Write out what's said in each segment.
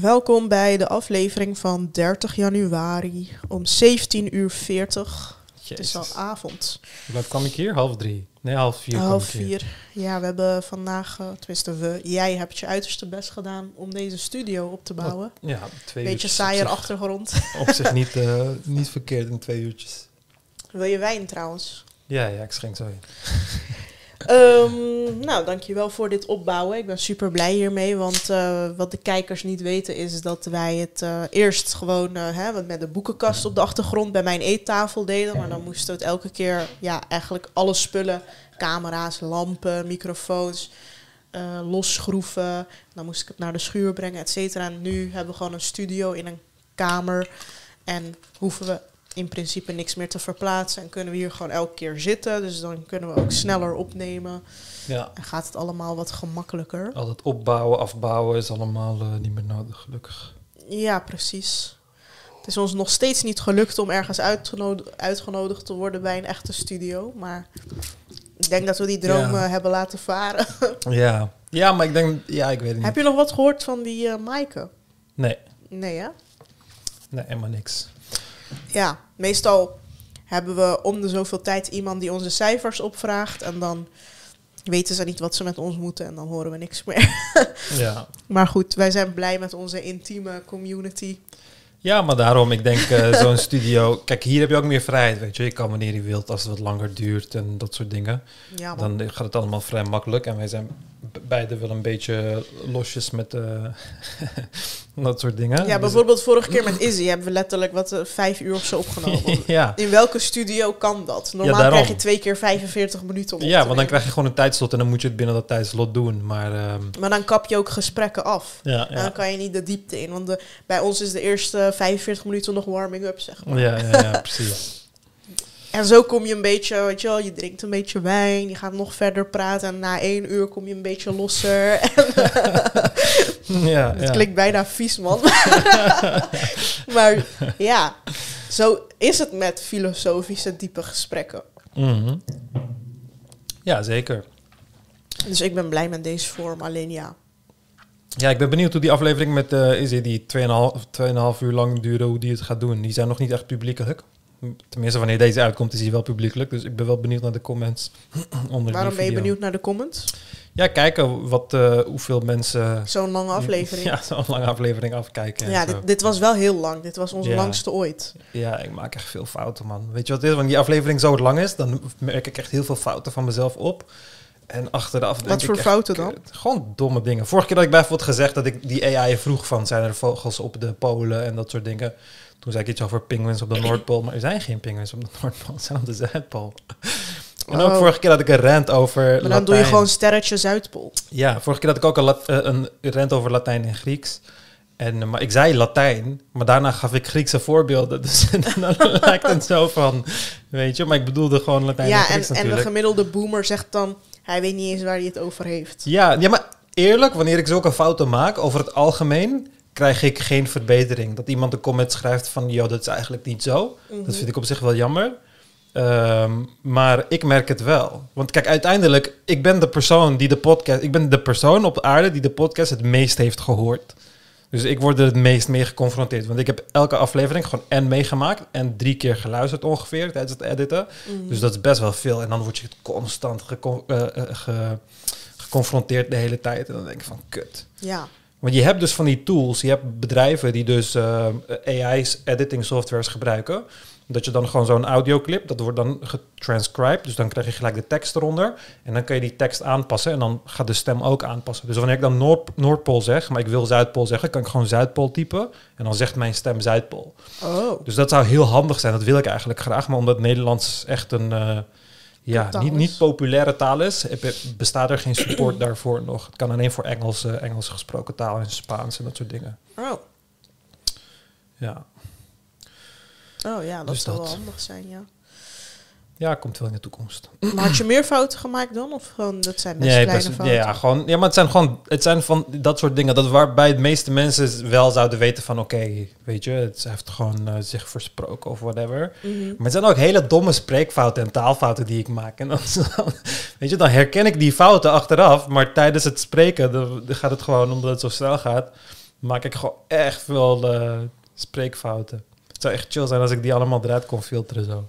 Welkom bij de aflevering van 30 januari om 17 uur 40. Het is al avond. Hoe laat kwam ik hier? Half drie. Nee, half vier. Half vier. Ja, we hebben vandaag, eh, tenminste we, jij hebt je uiterste best gedaan om deze studio op te bouwen. Ja, twee Beetje uurtjes. saaier op zich, achtergrond. op zich niet, eh, niet verkeerd in twee uurtjes. Wil je wijn trouwens? Ja, ja, ik schenk zo in. Ehm, nou, dankjewel voor dit opbouwen. Ik ben super blij hiermee, want eh, wat de kijkers niet weten is dat wij het eh, eerst gewoon eh, hè, met de boekenkast op de achtergrond bij mijn eettafel deden. Maar dan moesten we het elke keer, ja, eigenlijk alle spullen, camera's, lampen, microfoons, losschroeven. Dan moest ik het naar de schuur brengen, et cetera. En nu hebben we gewoon een studio in een kamer en hoeven we in principe niks meer te verplaatsen. En kunnen we hier gewoon elke keer zitten. Dus dan kunnen we ook sneller opnemen. Ja, En gaat het allemaal wat gemakkelijker. al het opbouwen, afbouwen is allemaal eh, niet meer nodig, gelukkig. Ja, precies. Het is ons nog steeds niet gelukt om ergens uitgeno- uitgenodigd te worden bij een echte studio. Maar ik denk dat we die droom Ja. eh, hebben laten varen. Ja. ja, maar ik denk, ja, ik weet het niet. Heb je nog wat gehoord van die Maaike? Nee, Nee, hè? nee, helemaal niks. Ja, meestal hebben we om de zoveel tijd iemand die onze cijfers opvraagt. En dan weten ze niet wat ze met ons moeten en dan horen we niks meer. Ja. Maar goed, wij zijn blij met onze intieme community. ja, maar daarom, ik denk eh, zo'n studio... Kijk, hier heb je ook meer vrijheid, weet je. Je kan wanneer je wilt, als het wat langer duurt en dat soort dingen. Ja. Dan gaat het allemaal vrij makkelijk. En wij zijn beide wel een beetje losjes met eh, dat soort dingen. ja, Dus- bijvoorbeeld vorige keer met Izzy hebben we letterlijk wat eh, vijf uur of zo opgenomen. ja. In welke studio kan dat? Normaal krijg je twee keer 45 minuten om ja, want dan krijg je gewoon een tijdslot en dan moet je het binnen dat tijdslot doen. Maar ehm, Maar dan kap je ook gesprekken af. ja, En dan ja. kan je niet de diepte in. Want de, bij ons is de eerste 45 minuten nog warming-up, zeg maar. Ja, ja, ja, precies. En zo kom je een beetje, weet je wel, je drinkt een beetje wijn, je gaat nog verder praten en na één uur kom je een beetje losser. En ja, het ja. klinkt bijna vies, man. maar ja, zo is het met filosofische, diepe gesprekken. Mhm. Ja, zeker. Dus ik ben blij met deze vorm, alleen ja. Ja, ik ben benieuwd hoe die aflevering met uh, Izzy, die 2,5 2,5 uur lang duurde, hoe die het gaat doen. Die zijn nog niet echt publiekelijk. Tenminste, wanneer deze uitkomt, is hij wel publiekelijk. Dus ik ben wel benieuwd naar de comments onder Waarom ben je benieuwd naar de comments? Ja, kijken wat, eh, hoeveel mensen... Zo'n lange aflevering. Ja, zo'n lange aflevering afkijken. en Ja, dit, dit was wel heel lang. Dit was onze Ja. langste ooit. Ja, ik maak echt veel fouten, man. Weet je wat het is? Wanneer die aflevering zo lang is, dan merk ik echt heel veel fouten van mezelf op. En achteraf denk Wat ik voor fouten dan? Gewoon domme dingen. Vorige keer dat ik bijvoorbeeld gezegd dat ik die AI vroeg van... zijn er vogels op de polen en dat soort dingen. Toen zei ik iets over penguins op de Noordpool. Maar er zijn geen penguins op de Noordpool, ze zijn op de Zuidpool. En ook Oh. vorige keer had ik een rant over Maar dan Latijn. doe je gewoon sterretje Zuidpool. Ja, vorige keer had ik ook een, lat- eh, een rant over Latijn en Grieks. En, eh, maar ik zei Latijn, maar daarna gaf ik Griekse voorbeelden. Dus dan lijkt het zo van, weet je. Maar ik bedoelde gewoon Latijn en Ja, en, Grieks en de natuurlijk. gemiddelde boomer zegt dan... hij weet niet eens waar hij het over heeft. Ja, ja, maar eerlijk, wanneer ik zulke fouten maak, over het algemeen, krijg ik geen verbetering. Dat iemand een comment schrijft van, joh, dat is eigenlijk niet zo. Mhm. Dat vind ik op zich wel jammer. Ehm, maar ik merk het wel. Want kijk, uiteindelijk, ik ben de persoon die de podcast, ik ben de persoon op aarde die de podcast het meest heeft gehoord. Dus ik word er het meest mee geconfronteerd. Want ik heb elke aflevering gewoon en meegemaakt en drie keer geluisterd ongeveer tijdens het editen. Mhm. Dus dat is best wel veel. En dan word je constant gecon- eh, eh, ge- geconfronteerd de hele tijd. En dan denk ik van, kut. Ja, Want je hebt dus van die tools, je hebt bedrijven die dus eh, AI's editing softwares gebruiken. Dat je dan gewoon zo'n audioclip, dat wordt dan getranscribed. Dus dan krijg je gelijk de tekst eronder. En dan kun je die tekst aanpassen en dan gaat de stem ook aanpassen. Dus wanneer ik dan Noord Noordpool zeg, maar ik wil Zuidpool zeggen, kan ik gewoon Zuidpool typen. En dan zegt mijn stem Zuidpool. oh. Dus dat zou heel handig zijn. Dat wil ik eigenlijk graag. Maar omdat Nederlands echt een eh, ja, niet, niet populaire taal is, bestaat er geen support daarvoor nog. Het kan alleen voor Engels, eh, Engels gesproken taal en Spaans en dat soort dingen. Oh. Ja, oh ja, dat Dus zou dat. wel handig zijn, ja. Ja komt wel in de toekomst. Maar had je meer fouten gemaakt dan? Of gewoon, dat zijn best Nee, kleine best- fouten? ja, gewoon, ja, maar het zijn gewoon het zijn van dat soort dingen. Dat waarbij de meeste mensen wel zouden weten van oké, weet je, het heeft gewoon eh, zich versproken of whatever. Mhm. Maar het zijn ook hele domme spreekfouten en taalfouten die ik maak. En dan, weet je, dan herken ik die fouten achteraf. Maar tijdens het spreken dan, gaat het gewoon, omdat het zo snel gaat, maak ik gewoon echt veel eh, spreekfouten. Het zou echt chill zijn als ik die allemaal eruit kon filteren zo.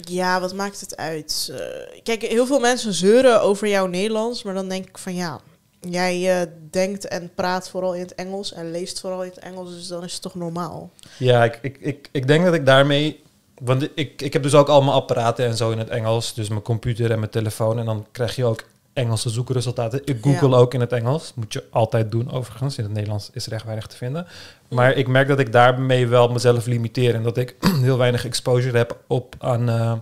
Ja, wat maakt het uit? Eh, kijk, heel veel mensen zeuren over jouw Nederlands, maar dan denk ik van ja, jij eh, denkt en praat vooral in het Engels en leest vooral in het Engels, dus dan is het toch normaal. Ja, ik, ik, ik, ik denk dat ik daarmee... Want ik, ik heb dus ook allemaal apparaten en zo in het Engels. Dus mijn computer en mijn telefoon. En dan krijg je ook Engelse zoekresultaten. Ik google Ja. ook in het Engels. Moet je altijd doen overigens. In het Nederlands is er echt weinig te vinden. Maar ik merk dat ik daarmee wel mezelf limiteer. En dat ik heel weinig exposure heb op aan eh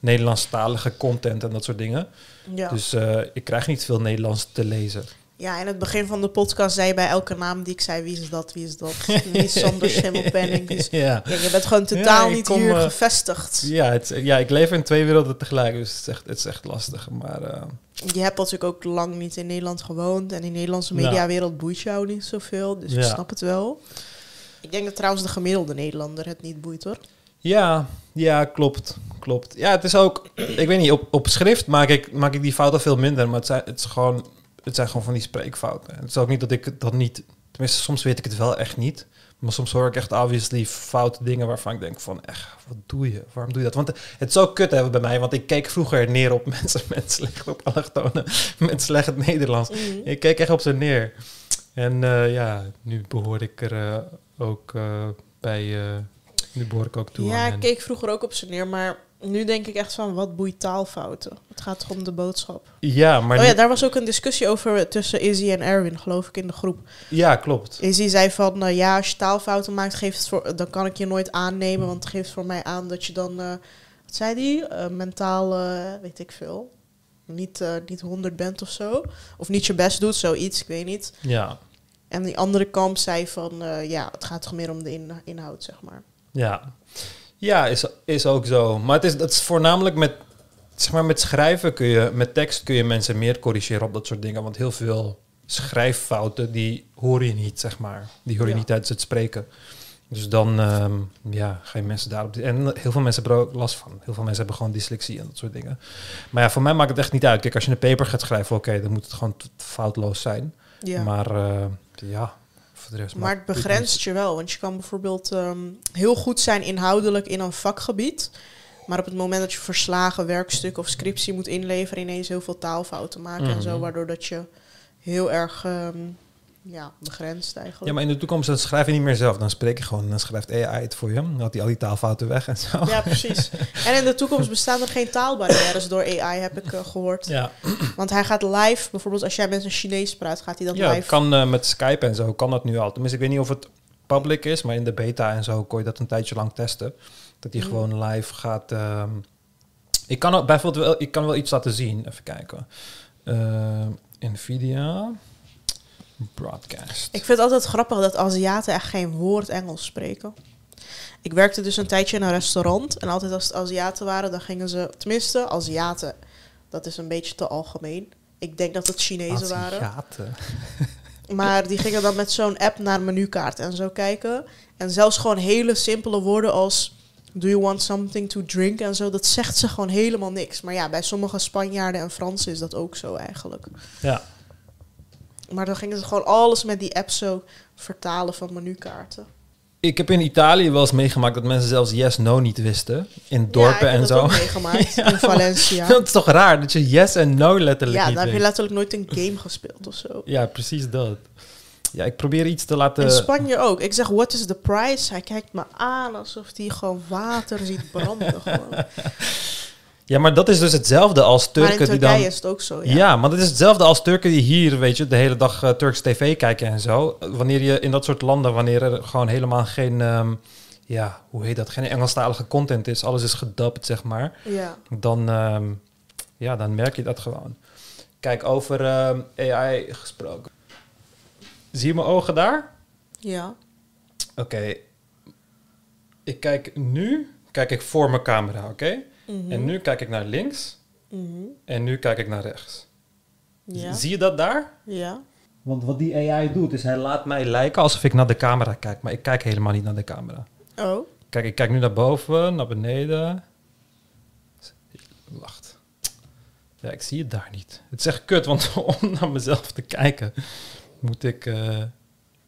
Nederlandstalige content en dat soort dingen. Ja. Dus eh, ik krijg niet veel Nederlands te lezen. Ja, in het begin van de podcast zei je bij elke naam die ik zei, wie is dat, wie is dat? Wie is Sander Schimmelpenning? Dus ja. ja, je bent gewoon totaal niet kom, hier eh, gevestigd. Ja, het, ja, ik leef in twee werelden tegelijk. Dus het is echt, het is echt lastig. Maar eh, Je hebt natuurlijk ook lang niet in Nederland gewoond. En die Nederlandse Ja. mediawereld boeit jou niet zoveel. Dus ik snap het wel. Ik denk dat trouwens de gemiddelde Nederlander het niet boeit hoor. Ja, ja, klopt. Klopt. Ja, het is ook, ik weet niet, op, op schrift maak ik, maak ik die fouten veel minder, maar het zijn, het, is gewoon, het zijn gewoon van die spreekfouten. Het is ook niet dat ik dat niet, tenminste, soms weet ik het wel echt niet, maar soms hoor ik echt obviously foute dingen waarvan ik denk van, echt, wat doe je? Waarom doe je dat? Want het ook kut hebben bij mij, want ik keek vroeger neer op mensen met slecht, op allochtonen, met slecht Nederlands. Ik keek echt op ze neer. En eh, ja, nu behoor ik er eh, ook eh, bij, nu behoor ik ook toe Ja, ik keek vroeger ook op ze neer. Maar nu denk ik echt van, wat boeit taalfouten? Het gaat toch om de boodschap. Ja, maar oh ja, daar was ook een discussie over tussen Izzy en Erwin, geloof ik, in de groep. ja, klopt. Izzy zei van, eh, ja, als je taalfouten maakt, geeft het voor, dan kan ik je nooit aannemen. Want het geeft voor mij aan dat je dan, eh, wat zei die, Eh, mentaal, eh, weet ik veel, niet, eh, niet 100 bent of zo. Of niet je best doet, zoiets, ik weet niet. Ja, En die andere kamp zei van, eh, ja, het gaat toch meer om de in- inhoud, zeg maar. ja. Ja, is, is ook zo. Maar het is, is voornamelijk met, zeg maar, met schrijven kun je, met tekst kun je mensen meer corrigeren op dat soort dingen. Want heel veel schrijffouten, die hoor je niet, zeg maar. Die hoor je Ja. niet tijdens het spreken. Dus dan ehm, ja, ga je mensen daarop... En heel veel mensen hebben er ook last van. Heel veel mensen hebben gewoon dyslexie en dat soort dingen. Maar ja, voor mij maakt het echt niet uit. Kijk, als je een paper gaat schrijven, oké, dan moet het gewoon foutloos zijn. Ja. Maar eh, ja, voor de rest... Maar het begrenst je wel, want je kan bijvoorbeeld ehm, heel goed zijn inhoudelijk in een vakgebied. Maar op het moment dat je verslagen, werkstuk of scriptie moet inleveren, ineens heel veel taalfouten maken en zo, Mhm. waardoor dat je heel erg ehm, ja, begrenst eigenlijk. Ja, maar in de toekomst dan schrijf je niet meer zelf. Dan spreek je gewoon, dan schrijft AI het voor je. Dan had hij al die taalfouten weg en zo. Ja, precies. En in de toekomst bestaan er geen taalbarrières door AI, heb ik eh, gehoord. Ja, Want hij gaat live, bijvoorbeeld als jij met een Chinees praat, gaat hij dat ja live. het kan eh, met Skype en zo, kan dat nu al. Tenminste, ik weet niet of het public is, maar in de beta en zo kon je dat een tijdje lang testen. Dat hij Mhm. gewoon live gaat... ehm, ik kan ook bijvoorbeeld wel, ik kan wel iets laten zien. Even kijken. Eh, Nvidia broadcast. Ik vind het altijd grappig dat Aziaten echt geen woord Engels spreken. Ik werkte dus een tijdje in een restaurant. En altijd als het Aziaten waren, dan gingen ze... Tenminste, Aziaten. Dat is een beetje te algemeen. Ik denk dat het Chinezen waren. Aziaten. Maar die gingen dan met zo'n app naar menukaart en zo kijken. En zelfs gewoon hele simpele woorden als... Do you want something to drink? En zo, dat zegt ze gewoon helemaal niks. Maar ja, bij sommige Spanjaarden en Fransen is dat ook zo eigenlijk. Ja. Maar dan gingen ze gewoon alles met die app zo vertalen van menukaarten. Ik heb in Italië wel eens meegemaakt dat mensen zelfs yes-no niet wisten. In dorpen ja, ik en heb zo. dat ook meegemaakt in Valencia. Dat is toch raar dat je yes en no letterlijk Ja, niet daar heb je weet. letterlijk nooit een game gespeeld of zo. Ja, precies dat. Ja, ik probeer iets te laten... In Spanje ook. Ik zeg, what is the price? Hij kijkt me aan alsof hij gewoon water ziet branden. gewoon. Ja, maar dat is dus hetzelfde als Maar in Turken die dan... is het ook zo, Ja. ja. maar dat is hetzelfde als Turken die hier, weet je, de hele dag eh, Turks tv kijken en zo. Wanneer je in dat soort landen, wanneer er gewoon helemaal geen, ehm, ja, hoe heet dat, geen Engelstalige content is, alles is gedubt, zeg maar, Ja. dan, ehm, ja, dan merk je dat gewoon. Kijk, over ehm, AI gesproken. Zie je mijn ogen daar? Ja. Oké. Ik kijk nu, kijk ik voor mijn camera, oké? Mhm. En nu kijk ik naar links Mhm. en nu kijk ik naar rechts. Ja. Zie je dat daar? Ja. Want wat die AI doet, is hij laat mij lijken alsof ik naar de camera kijk. Maar ik kijk helemaal niet naar de camera. Oh. Kijk, ik kijk nu naar boven, naar beneden. Wacht. Ja, ik zie het daar niet. Het is echt kut, want om naar mezelf te kijken, moet ik... eh,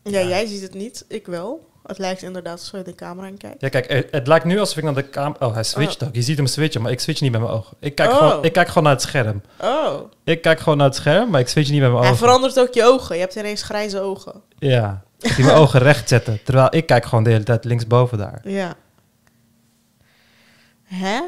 Ja, jij ziet het niet, ik wel. Het lijkt inderdaad alsof je de camera in kijkt. Ja, kijk, het, het lijkt nu alsof ik naar de camera... Oh, hij switcht ook. Je ziet hem switchen, maar ik switch niet met mijn ogen. Ik kijk, Oh. gewoon, ik kijk gewoon naar het scherm. Oh, Ik kijk gewoon naar het scherm, maar ik switch niet met mijn hij ogen. verandert ook je ogen. Je hebt ineens grijze ogen. Ja, ik die mijn ogen recht zetten. Terwijl ik kijk gewoon de hele tijd linksboven daar. Ja. Hè?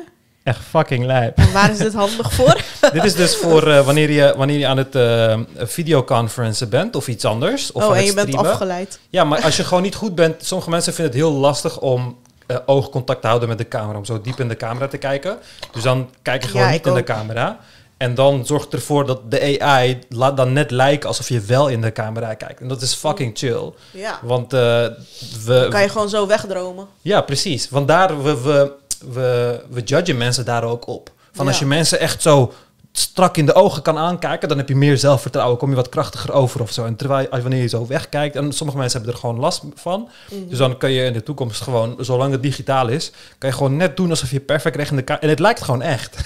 Echt fucking lijp. En waar is dit handig voor? Dit is dus voor eh, wanneer, je, wanneer je aan het eh videoconferencen bent of iets anders. Of oh, en je bent afgeleid. Ja, maar als je gewoon niet goed bent... Sommige mensen vinden het heel lastig om eh, oogcontact te houden met de camera. Om zo diep in de camera te kijken. Dus dan kijk je gewoon Ja, niet in de camera. En dan zorgt ervoor dat de AI laat dan net lijken alsof je wel in de camera kijkt. En dat is fucking chill. Ja. Want we... kan je gewoon zo wegdromen. Ja, precies. Want daar, we, we, we, we judgen mensen daar ook op. Van als je mensen echt zo strak in de ogen kan aankijken, dan heb je meer zelfvertrouwen, kom je wat krachtiger over of zo. En terwijl als wanneer je zo wegkijkt, en sommige mensen hebben er gewoon last van, Mhm. dus dan kun je in de toekomst gewoon, zolang het digitaal is, kan je gewoon net doen alsof je perfect recht in de camera... En het lijkt gewoon echt.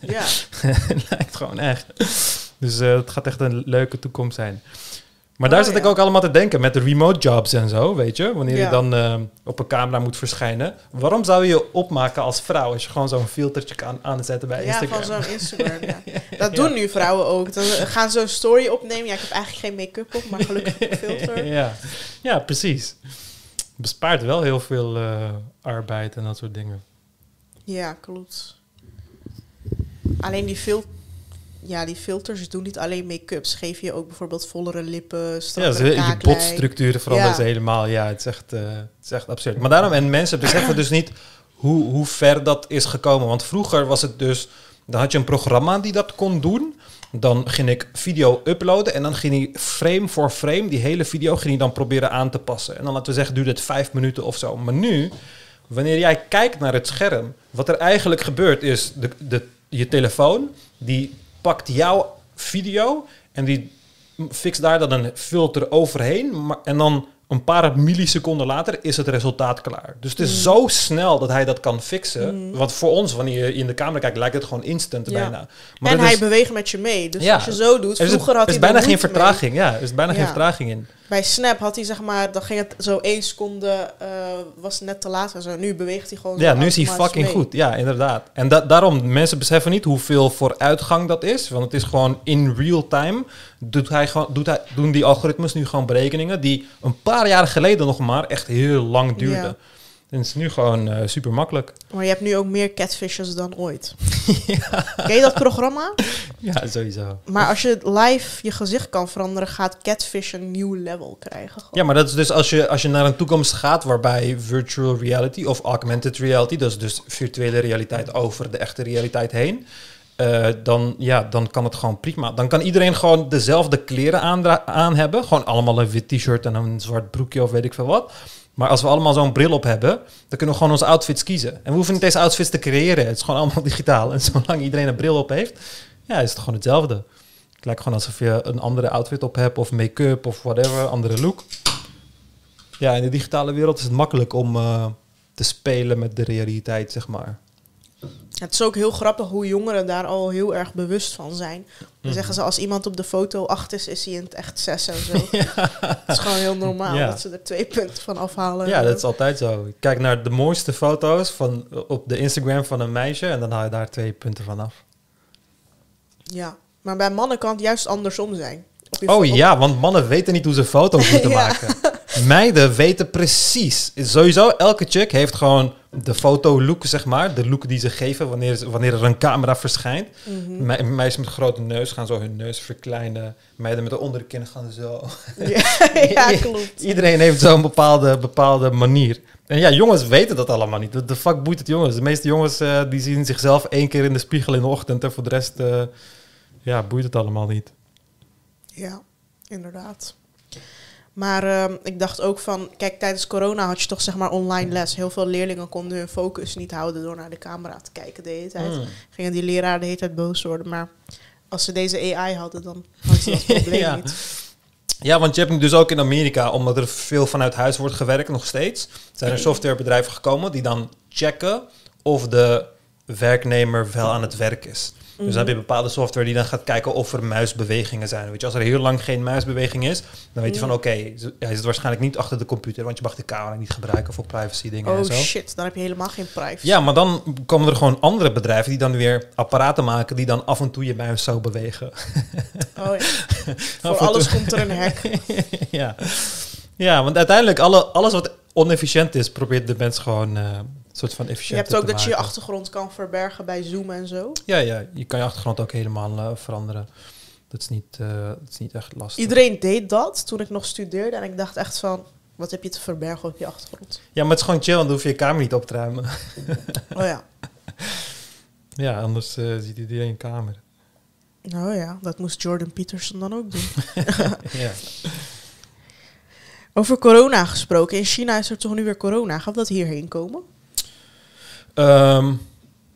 Ja. het lijkt gewoon echt. Dus eh, het gaat echt een leuke toekomst zijn. Maar daar Oh, zit ik ja. ook allemaal te denken met de remote jobs en zo, weet je. Wanneer je Ja. dan eh, op een camera moet verschijnen. Waarom zou je je opmaken als vrouw als je gewoon zo'n filtertje kan aanzetten bij Ja, Instagram? van zo'n Instagram. Ja. Dat doen nu vrouwen ook. Dan gaan ze een story opnemen. Ja, ik heb eigenlijk geen make-up op, maar gelukkig een filter. ja. ja, precies. Bespaart wel heel veel eh, arbeid en dat soort dingen. Ja, klopt. Alleen die, fil ja, die filters doen niet alleen make-up. Ze geven je ook bijvoorbeeld vollere lippen, Ja, strakkere je botstructuren veranderen Ja. ze helemaal. Ja, het is, echt, eh, het is echt absurd. Maar daarom, en mensen beseffen dus niet hoe, hoe ver dat is gekomen. Want vroeger was het dus, dan had je een programma die dat kon doen. Dan ging ik video uploaden en dan ging hij frame voor frame, die hele video, ging hij dan proberen aan te passen. En dan laten we zeggen, duurde het vijf minuten of zo. Maar nu, wanneer jij kijkt naar het scherm, wat er eigenlijk gebeurt is, de, de, je telefoon, die pakt jouw video en die fixt daar dan een filter overheen. Maar, en dan een paar milliseconden later is het resultaat klaar. Dus het is zo snel dat hij dat kan fixen. Want voor ons, wanneer je in de camera kijkt, lijkt het gewoon instant Ja. bijna. Maar En hij is, beweegt met je mee. Dus Ja. als je zo doet, er is, vroeger had er is hij bijna geen mee. vertraging. Ja, er is bijna geen vertraging in. Bij Snap had hij zeg maar, dan ging het zo één seconde, eh, was net te laat en zo. Nu beweegt hij gewoon Ja, nu is hij fucking mee. goed. Ja, inderdaad. En da daarom, mensen beseffen niet hoeveel vooruitgang dat is. Want het is gewoon in real time. Doet hij gewoon, doet hij, doen die algoritmes nu gewoon berekeningen die een paar jaar geleden nog maar echt heel lang duurden. Ja. En het is nu gewoon eh, super makkelijk. Maar je hebt nu ook meer catfishes dan ooit. Ken je dat programma? Ja, sowieso. Maar als je live je gezicht kan veranderen, gaat catfish een nieuw level krijgen. gewoon. Ja, maar dat is dus als je, als je naar een toekomst gaat waarbij virtual reality of augmented reality, dat is dus virtuele realiteit over de echte realiteit heen, eh, dan, ja, dan kan het gewoon prima. Dan kan iedereen gewoon dezelfde kleren aan hebben. Gewoon allemaal een wit t-shirt en een zwart broekje of weet ik veel wat. Maar als we allemaal zo'n bril op hebben, dan kunnen we gewoon onze outfits kiezen. En we hoeven niet deze outfits te creëren. Het is gewoon allemaal digitaal. En zolang iedereen een bril op heeft, ja, is het gewoon hetzelfde. Het lijkt gewoon alsof je een andere outfit op hebt of make-up of whatever, andere look. Ja, in de digitale wereld is het makkelijk om eh, te spelen met de realiteit, zeg maar. Het is ook heel grappig hoe jongeren daar al heel erg bewust van zijn. Dan Mhm. zeggen ze als iemand op de foto acht is, is hij in het echt zes en zo. Het is gewoon heel normaal Ja. dat ze er twee punten van afhalen. Ja, dat is altijd zo. Ik kijk naar de mooiste foto's van, op de Instagram van een meisje en dan haal je daar twee punten van af. Ja, maar bij mannen kan het juist andersom zijn. Oh ja, want mannen weten niet hoe ze foto's moeten Ja. maken. Meiden weten precies. Sowieso, elke chick heeft gewoon de fotolook, zeg maar. De look die ze geven wanneer, wanneer er een camera verschijnt. Mhm. Me- meisjes met grote neus gaan zo hun neus verkleinen. Meiden met de onderkin gaan zo. Ja, ja, klopt. Iedereen heeft zo'n bepaalde, bepaalde manier. En ja, jongens weten dat allemaal niet. De, de fuck boeit het jongens. De meeste jongens eh, die zien zichzelf één keer in de spiegel in de ochtend. En voor de rest eh, ja, boeit het allemaal niet. Ja, inderdaad. Maar ehm, ik dacht ook van, kijk, tijdens corona had je toch zeg maar online les. Heel veel leerlingen konden hun focus niet houden door naar de camera te kijken de hele tijd. Mm. Gingen die leraar de hele tijd boos worden. Maar als ze deze AI hadden, dan hadden ze dat probleem Ja. niet. Ja, want je hebt nu dus ook in Amerika, omdat er veel vanuit huis wordt gewerkt nog steeds, zijn er softwarebedrijven gekomen die dan checken of de werknemer wel aan het werk is. Dus dan heb je bepaalde software die dan gaat kijken of er muisbewegingen zijn. Weet je, als er heel lang geen muisbeweging is, dan weet je van oké, ze- hij zit waarschijnlijk niet achter de computer, want je mag de camera niet gebruiken voor privacy dingen en Oh zo. shit, dan heb je helemaal geen privacy. Ja, maar dan komen er gewoon andere bedrijven die dan weer apparaten maken die dan af en toe je muis zo bewegen. Oh, ja. Voor en alles komt er een hek. ja. ja, want uiteindelijk alle, alles wat onefficiënt is, probeert de mens gewoon eh, soort van Je efficiënt hebt ook dat je je achtergrond kan verbergen bij Zoom en zo. Ja, ja, je kan je achtergrond ook helemaal eh, veranderen. Dat is, niet, eh, dat is niet echt lastig. Iedereen deed dat toen ik nog studeerde. En ik dacht echt van, wat heb je te verbergen op je achtergrond? Ja, maar het is gewoon chill, want dan hoef je je kamer niet op te ruimen. Oh ja. ja, anders eh, ziet iedereen je kamer. Oh ja, dat moest Jordan Peterson dan ook doen. ja. Over corona gesproken. In China is er toch nu weer corona. Gaat dat hierheen komen? Ehm,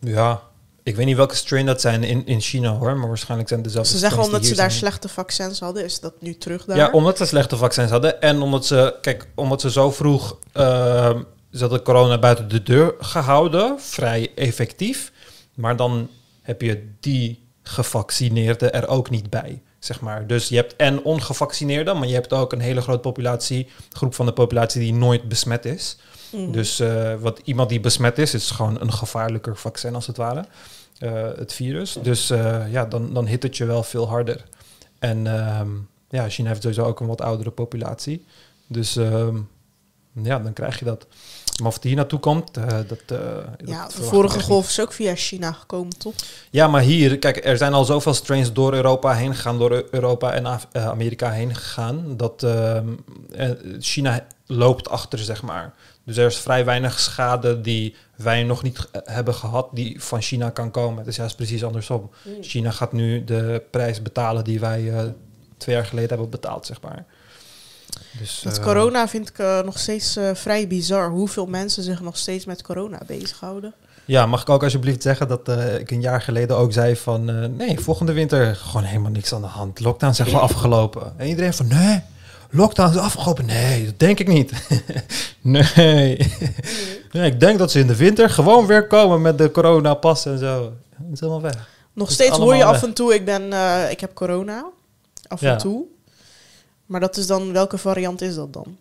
ja, ik weet niet welke strain dat zijn in, in China hoor, maar waarschijnlijk zijn het dezelfde Ze zeggen omdat ze daar zijn. slechte vaccins hadden, is dat nu terug daar? Ja, omdat ze slechte vaccins hadden en omdat ze, kijk, omdat ze zo vroeg, ehm ze hadden corona buiten de deur gehouden, vrij effectief, maar dan heb je die gevaccineerden er ook niet bij, zeg maar. Dus je hebt en ongevaccineerden, maar je hebt ook een hele grote populatie, groep van de populatie die nooit besmet is. Mhm. Dus eh, wat iemand die besmet is, is gewoon een gevaarlijker vaccin als het ware. eh, het virus. Dus eh, ja, dan, dan hit het je wel veel harder. En ehm, ja, China heeft sowieso ook een wat oudere populatie. Dus ehm, ja, dan krijg je dat. Maar of het hier naartoe komt, dat, dat ja, de vorige golf is ook via China gekomen, toch? Ja, maar hier, kijk, er zijn al zoveel strains door Europa heen gegaan, door Europa en Af- Amerika heen gegaan, dat ehm, eh, China loopt achter, zeg maar. Dus er is vrij weinig schade die wij nog niet eh, hebben gehad, die van China kan komen. Het is juist precies andersom. China gaat nu de prijs betalen die wij eh, twee jaar geleden hebben betaald, zeg maar. Dus, eh, corona vind ik nog steeds vrij bizar. Hoeveel mensen zich nog steeds met corona bezighouden. Ja, mag ik ook alsjeblieft zeggen dat ik een jaar geleden ook zei van... nee, volgende winter gewoon helemaal niks aan de hand. Lockdown echt wel afgelopen. En iedereen van, nee, lockdown is afgelopen. Nee, dat denk ik niet. nee. nee. Ik denk dat ze in de winter gewoon weer komen met de coronapas en zo. Het is helemaal weg. Nog steeds hoor je af en toe, ik, ben, eh, ik heb corona. Af Ja. en toe. Maar dat is dan, welke variant is dat dan?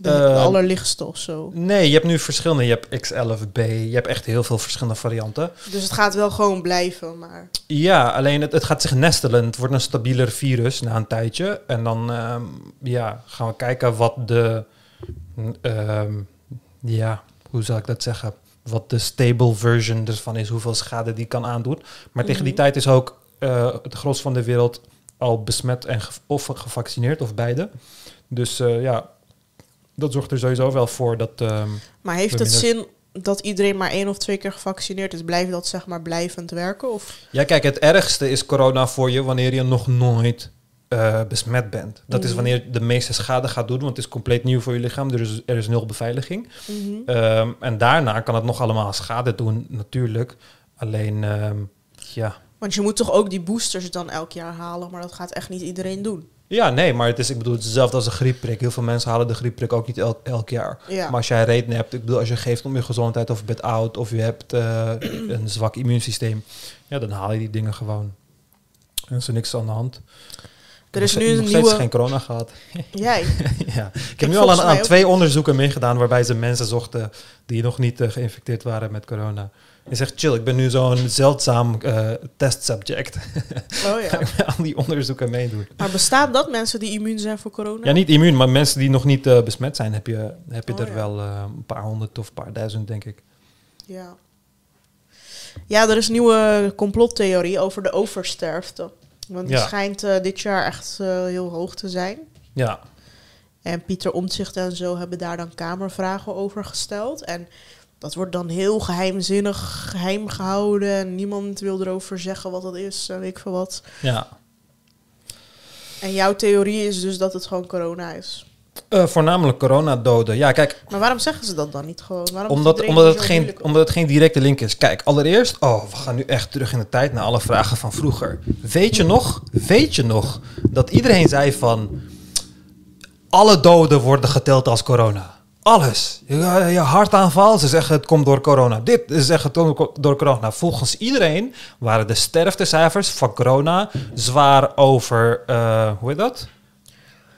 De, de Eh, allerlichtste of zo. Nee, je hebt nu verschillende. Je hebt X11B, je hebt echt heel veel verschillende varianten. Dus het gaat wel gewoon blijven, maar... Ja, alleen het, het gaat zich nestelen. Het wordt een stabieler virus na een tijdje. En dan ehm, ja, gaan we kijken wat de... ehm, ja, hoe zal ik dat zeggen? Wat de stable version ervan is. Hoeveel schade die kan aandoen. Maar tegen die Mhm. tijd is ook eh, het gros van de wereld al besmet en ge- of gevaccineerd. Of beide. Dus eh, ja, dat zorgt er sowieso wel voor dat... ehm, Maar heeft het zin dat iedereen maar één of twee keer gevaccineerd is? Blijft dat zeg maar blijvend werken? Of? Ja, kijk, het ergste is corona voor je wanneer je nog nooit eh, besmet bent. Dat is Mhm. wanneer de meeste schade gaat doen, want het is compleet nieuw voor je lichaam. Er is, er is nul beveiliging. Mhm. Ehm, en daarna kan het nog allemaal schade doen, natuurlijk. Alleen, ehm, ja. Want je moet toch ook die boosters dan elk jaar halen, maar dat gaat echt niet iedereen doen. Ja, nee, maar het is, ik bedoel, het is hetzelfde als een griepprik. Heel veel mensen halen de griepprik ook niet elk, elk jaar. Ja. Maar als jij reden hebt, ik bedoel, als je geeft om je gezondheid of je bent oud of je hebt eh, een zwak immuunsysteem, ja, dan haal je die dingen gewoon. En is er niks aan de hand. er is nog nu nog een steeds nieuwe... geen corona gehad. Jij? ja. Ik heb nu al aan, twee onderzoeken meegedaan waarbij ze mensen zochten die nog niet eh, geïnfecteerd waren met corona. Je zegt, chill, ik ben nu zo'n zeldzaam eh testsubject. Oh Ga ja. ik al die onderzoeken meedoen. Maar bestaat dat, mensen die immuun zijn voor corona? Ja, niet immuun, maar mensen die nog niet eh, besmet zijn, heb je, heb je Oh, er ja. wel eh, een paar honderd of een paar duizend, denk ik. Ja. Ja, er is een nieuwe complottheorie over de oversterfte. Want die Ja. schijnt dit jaar echt heel hoog te zijn. Ja, En Pieter Omtzigt en zo hebben daar dan kamervragen over gesteld. En dat wordt dan heel geheimzinnig geheim gehouden. En niemand wil erover zeggen wat dat is en weet ik veel wat. ja. En jouw theorie is dus dat het gewoon corona is. Eh, voornamelijk coronadoden. Ja, kijk, Maar waarom zeggen ze dat dan niet gewoon? Waarom Omdat, omdat, het geen, omdat het geen directe link is. Kijk, allereerst, oh, we gaan nu echt terug in de tijd naar alle vragen van vroeger. Weet je nog, weet je nog, dat iedereen zei van, alle doden worden geteld als corona. Alles. Je, je hartaanval, ze zeggen het komt door corona. Dit, ze zeggen het komt door corona. Volgens iedereen waren de sterftecijfers van corona zwaar over, eh, hoe heet dat?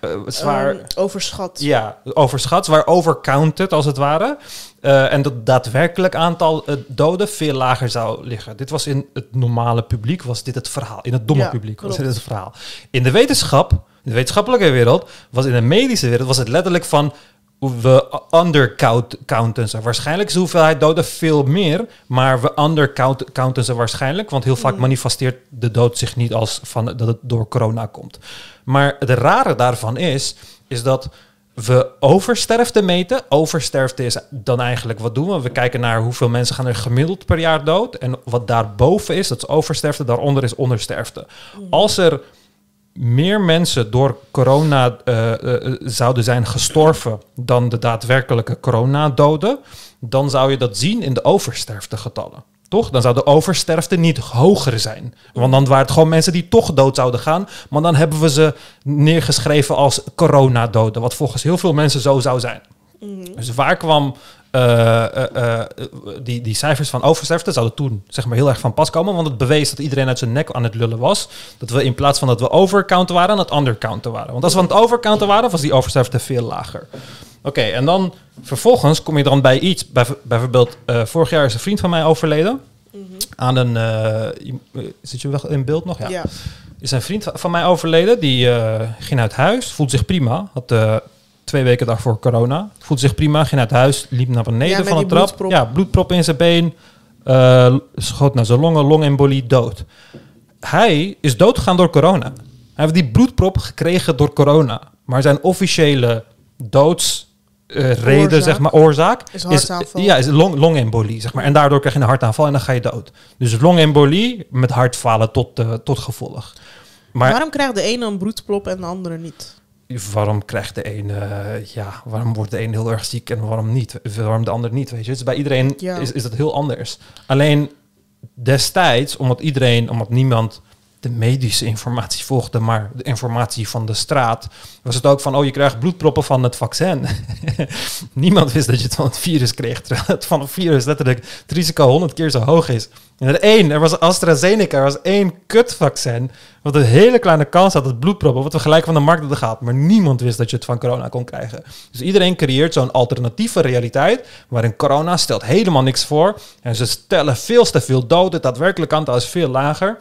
Eh, zwaar, Ehm, overschat. ja, overschat, zwaar overcounted als het ware. Eh, en dat daadwerkelijk aantal eh, doden veel lager zou liggen. Dit was in het normale publiek, was dit het verhaal. In het domme Ja, publiek was dit het verhaal. In de wetenschap, in de wetenschappelijke wereld, was in de medische wereld, was het letterlijk van we undercounten ze. Waarschijnlijk is de hoeveelheid doden veel meer, maar we undercounten ze waarschijnlijk, want heel vaak Mm. manifesteert de dood zich niet als van dat het door corona komt. Maar het rare daarvan is, is dat we oversterfte meten. Oversterfte is dan eigenlijk, wat doen we? We kijken naar hoeveel mensen gaan er gemiddeld per jaar dood. En wat daarboven is, dat is oversterfte, daaronder is ondersterfte. Als er meer mensen door corona eh, zouden zijn gestorven dan de daadwerkelijke coronadoden, dan zou je dat zien in de oversterftegetallen. Toch? Dan zou de oversterfte niet hoger zijn. Want dan waren het gewoon mensen die toch dood zouden gaan. Maar dan hebben we ze neergeschreven als coronadoden. Wat volgens heel veel mensen zo zou zijn. Mhm. Dus waar kwam eh, eh, eh, die, die cijfers van oversterfte zouden toen zeg maar heel erg van pas komen, want het bewees dat iedereen uit zijn nek aan het lullen was. Dat we in plaats van dat we overcounten waren, aan het undercounten waren. Want als we aan het overcounten waren, was die oversterfte veel lager. Oké, en dan vervolgens kom je dan bij iets. Bij, bijvoorbeeld, vorig jaar is een vriend van mij overleden. Mhm. Aan een. zit je wel in beeld nog? Ja. is een vriend van mij overleden. Die ging uit huis, voelde zich prima. Had twee weken daarvoor corona. Voelde zich prima, ging uit huis, liep naar beneden Ja, van de trap. bloedprop. Ja, bloedprop in zijn been. eh, schoot naar zijn longen, longembolie, dood. Hij is doodgegaan door corona. Hij heeft die bloedprop gekregen door corona. Maar zijn officiële doodsreden, zeg maar, oorzaak... Is hartaanval. ja, is long, longembolie, zeg maar. En daardoor krijg je een hartaanval en dan ga je dood. Dus longembolie met hartfalen tot, eh, tot gevolg. Maar Waarom krijgt de ene een bloedplop en de andere niet? Waarom krijgt de een, eh, ja, waarom wordt de een heel erg ziek en waarom niet? Waarom de ander niet, weet je? Dus bij iedereen Ja. is, is dat heel anders. Alleen destijds, omdat iedereen, omdat niemand de medische informatie volgde, maar de informatie van de straat, was het ook van, oh, je krijgt bloedproppen van het vaccin. niemand wist dat je het van het virus kreeg, terwijl het van het virus letterlijk het risico honderd keer zo hoog is. En er één, er was AstraZeneca, er was één kutvaccin, wat een hele kleine kans had, het bloedproppen, wat we gelijk van de markt hadden gehaald. Maar niemand wist dat je het van corona kon krijgen. Dus iedereen creëert zo'n alternatieve realiteit, waarin corona stelt helemaal niks voor. En ze stellen veel te veel dood, het daadwerkelijk aantal is veel lager.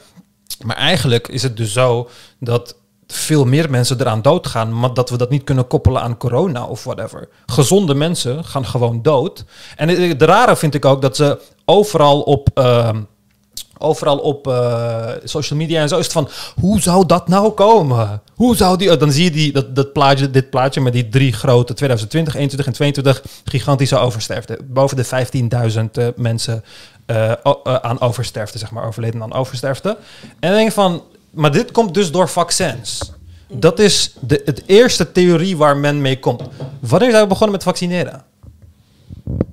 Maar eigenlijk is het dus zo dat veel meer mensen eraan doodgaan, maar dat we dat niet kunnen koppelen aan corona of whatever. Gezonde mensen gaan gewoon dood. En het, rare vind ik ook dat ze overal op. ehm, Overal op eh, social media en zo is het van, hoe zou dat nou komen? Hoe zou die, dan zie je die, dat, dat plaatje, dit plaatje met die drie grote 2020, 21 en 22 gigantische oversterfte. Boven de 15.000 eh, mensen eh, aan oversterfte, zeg maar, overleden aan oversterfte. En dan denk van, maar dit komt dus door vaccins. Dat is de het eerste theorie waar men mee komt. Wanneer zijn we begonnen met vaccineren?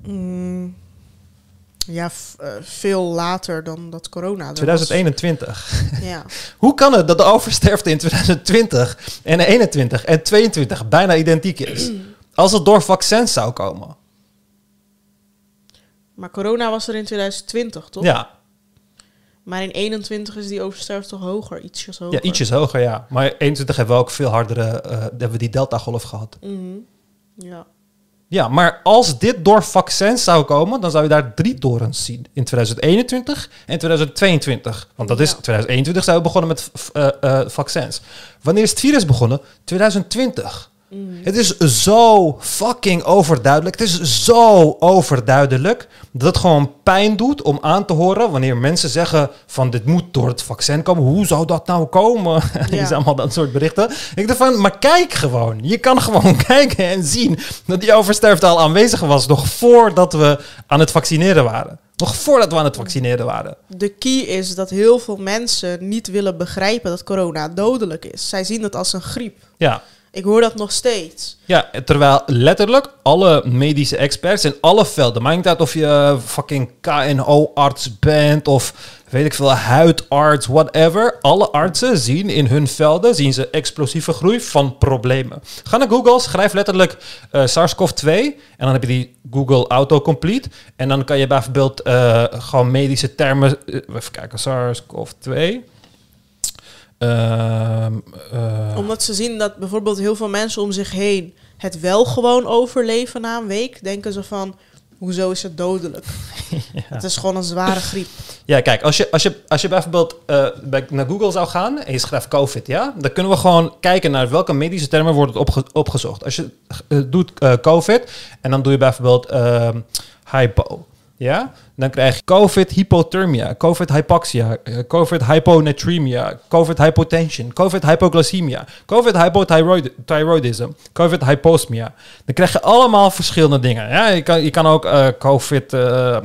Mm, ja, eh, veel later dan dat corona. er was. 2021. Ja. Hoe kan het dat de oversterfte in 2020 en 21 en 22 bijna identiek is? Als het door vaccins zou komen. Maar corona was er in 2020, toch? Ja, Maar in 21 is die oversterfte toch hoger, ietsjes hoger. ja, ietsjes hoger, ja. Maar 21 hebben we ook veel hardere, eh, hebben we die delta-golf gehad. Mhm. Ja. Ja, maar als dit door vaccins zou komen, dan zou je daar drie torens zien. In 2021 en 2022. Want dat is, Ja. 2021 zijn we begonnen met eh, eh, vaccins. Wanneer is het virus begonnen? 2020. Mhm. Het is zo fucking overduidelijk. Het is zo overduidelijk dat het gewoon pijn doet om aan te horen wanneer mensen zeggen van dit moet door het vaccin komen. Hoe zou dat nou komen? Ja. is allemaal dat soort berichten. Ik dacht van, maar kijk gewoon. Je kan gewoon kijken en zien dat die oversterfte al aanwezig was nog voordat we aan het vaccineren waren. Nog voordat we aan het vaccineren waren. De key is dat heel veel mensen niet willen begrijpen dat corona dodelijk is. Zij zien het als een griep. Ja, Ik hoor dat nog steeds. Ja, terwijl letterlijk alle medische experts in alle velden, maakt niet uit of je fucking KNO-arts bent of weet ik veel, huidarts, whatever. Alle artsen zien in hun velden zien ze explosieve groei van problemen. Ga naar Google, schrijf letterlijk eh, SARS-CoV-2 en dan heb je die Google autocomplete. En dan kan je bijvoorbeeld eh, gewoon medische termen, eh, even kijken, SARS-CoV-2. Ehm, eh, Omdat ze zien dat bijvoorbeeld heel veel mensen om zich heen het wel gewoon overleven na een week, denken ze van, hoezo is het dodelijk? Het is gewoon een zware griep. Ja, kijk, als je, als je, als je bijvoorbeeld eh, bij, naar Google zou gaan en je schrijft COVID, ja, dan kunnen we gewoon kijken naar welke medische termen worden opge opgezocht. Als je eh, doet COVID en dan doe je bijvoorbeeld ehm, hypo, ja, dan krijg je COVID hypothermia, COVID hypoxia, eh, COVID hyponatremia, COVID hypotension, COVID hypoglycemia, COVID hypothyroidism, COVID hyposmia. Dan krijg je allemaal verschillende dingen. Ja, je kan, je kan ook eh, COVID, eh,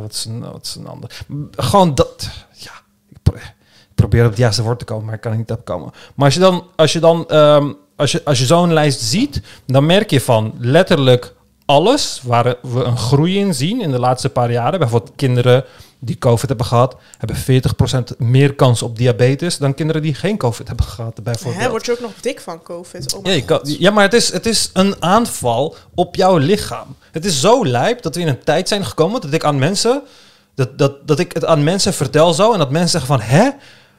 wat, is een, wat is een ander? Gewoon dat, ja, ik pro- ik probeer op het juiste woord te komen, maar ik kan er niet op komen. Maar als je dan, als je dan, ehm, als je, als je zo'n lijst ziet, dan merk je van letterlijk alles waar we een groei in zien in de laatste paar jaren. Bijvoorbeeld kinderen die COVID hebben gehad, hebben 40% meer kans op diabetes dan kinderen die geen COVID hebben gehad. Bijvoorbeeld. Hè, word je ook nog dik van COVID? Oh Ja, kan- ja, maar het is, het is een aanval op jouw lichaam. Het is zo lijp dat we in een tijd zijn gekomen dat ik aan mensen, dat, dat, dat ik het aan mensen vertel zo en dat mensen zeggen van, hè?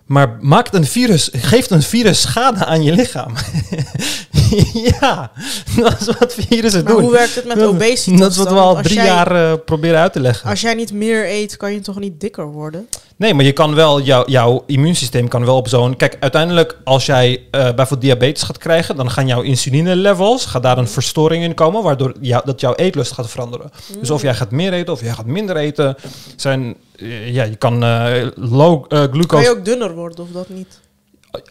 Maar maakt een virus, geeft een virus schade aan je lichaam? ja, dat is wat virussen Maar doen. hoe werkt het met obesitas Dat is wat we al drie jij- jaar eh, proberen uit te leggen. Als jij niet meer eet, kan je toch niet dikker worden? Nee, maar je kan wel, jouw jouw immuunsysteem kan wel op zo'n... Kijk, uiteindelijk als jij eh, bijvoorbeeld diabetes gaat krijgen... dan gaan jouw insuline-levels, gaat daar een verstoring in komen... waardoor jou, dat jouw eetlust gaat veranderen. Dus of jij gaat meer eten of jij gaat minder eten... Zijn, eh, ja, je kan low eh, Kan glucose... je ook dunner worden of dat niet?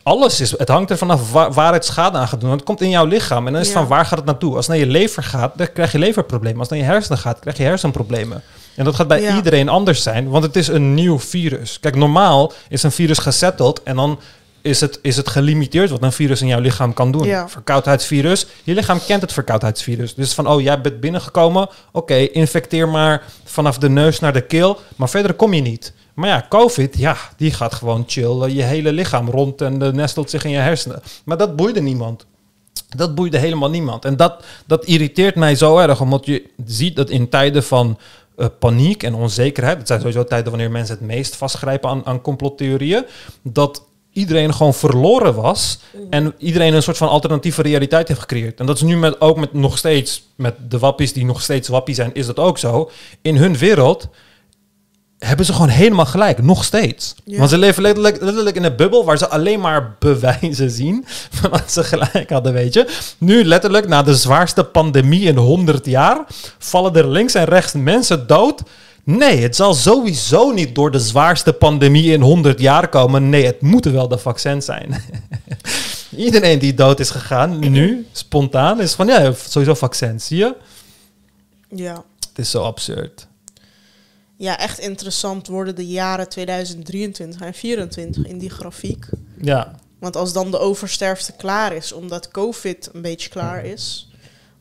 Alles is... Het hangt er vanaf waar, waar het schade aan gaat doen. Want het komt in jouw lichaam. En dan is het Ja. van waar gaat het naartoe? Als het naar je lever gaat, dan krijg je leverproblemen. Als het naar je hersenen gaat, krijg je hersenproblemen. En dat gaat bij Ja. iedereen anders zijn, want het is een nieuw virus. Kijk, normaal is een virus gesetteld en dan is het, is het gelimiteerd wat een virus in jouw lichaam kan doen. Ja. Verkoudheidsvirus, je lichaam kent het verkoudheidsvirus. Dus van, oh, jij bent binnengekomen, oké, infecteer maar vanaf de neus naar de keel, maar verder kom je niet. Maar ja, COVID, ja, die gaat gewoon chill eh, je hele lichaam rond en eh, nestelt zich in je hersenen. Maar dat boeide niemand. Dat boeide helemaal niemand. En dat, dat irriteert mij zo erg, omdat je ziet dat in tijden van eh, paniek en onzekerheid, het zijn sowieso tijden wanneer mensen het meest vastgrijpen aan, aan complottheorieën, dat iedereen gewoon verloren was en iedereen een soort van alternatieve realiteit heeft gecreëerd. En dat is nu met, ook met nog steeds, met de wappies die nog steeds wappie zijn, is dat ook zo. In hun wereld hebben ze gewoon helemaal gelijk, nog steeds. Ja. Want ze leven letterlijk, letterlijk in een bubbel waar ze alleen maar bewijzen zien van dat ze gelijk hadden, weet je. Nu letterlijk, na de zwaarste pandemie in 100 jaar, vallen er links en rechts mensen dood. Nee, het zal sowieso niet door de zwaarste pandemie in 100 jaar komen. Nee, het moeten wel de vaccins zijn. Iedereen die dood is gegaan, nu, spontaan, is van ja, sowieso vaccins, zie je? Ja. Het is zo absurd. Ja, echt interessant worden de jaren 2023 en 2024 in die grafiek. Ja, Want als dan de oversterfte klaar is, omdat COVID een beetje klaar is,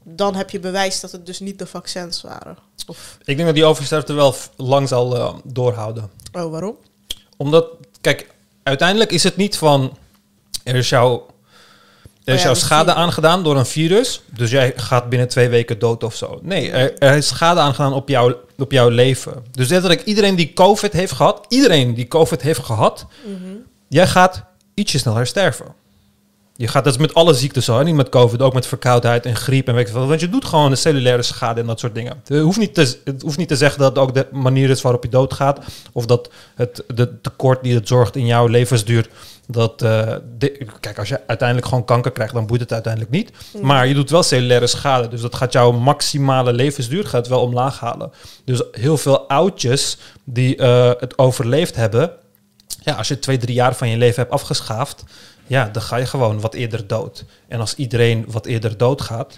dan heb je bewijs dat het dus niet de vaccins waren. Of, ik denk dat die oversterfte wel lang zal eh, doorhouden. oh, waarom? Omdat, kijk, uiteindelijk is het niet van... Er is jou, er is Oh ja, jou dat schade je. aangedaan door een virus. Dus jij gaat binnen twee weken dood of zo. Nee, er, er is schade aangedaan op, jou, op jouw leven. Dus letterlijk iedereen die COVID heeft gehad... Iedereen die COVID heeft gehad... Jij gaat ietsje sneller sterven. Je gaat, dat is met alle ziektes zo, hè? niet met COVID, ook met verkoudheid en griep en weet ik veel. Want je doet gewoon een cellulaire schade en dat soort dingen. Het hoeft niet te, het hoeft niet te zeggen dat het ook de manier is waarop je doodgaat. Of dat het de tekort die het zorgt in jouw levensduur. Dat, eh, de- kijk, als je uiteindelijk gewoon kanker krijgt, dan boeit het uiteindelijk niet. Maar je doet wel cellulaire schade. Dus dat gaat jouw maximale levensduur gaat wel omlaag halen. Dus heel veel oudjes die eh, het overleefd hebben, ja, als je twee, drie jaar van je leven hebt afgeschaafd, ja, dan ga je gewoon wat eerder dood. En als iedereen wat eerder doodgaat,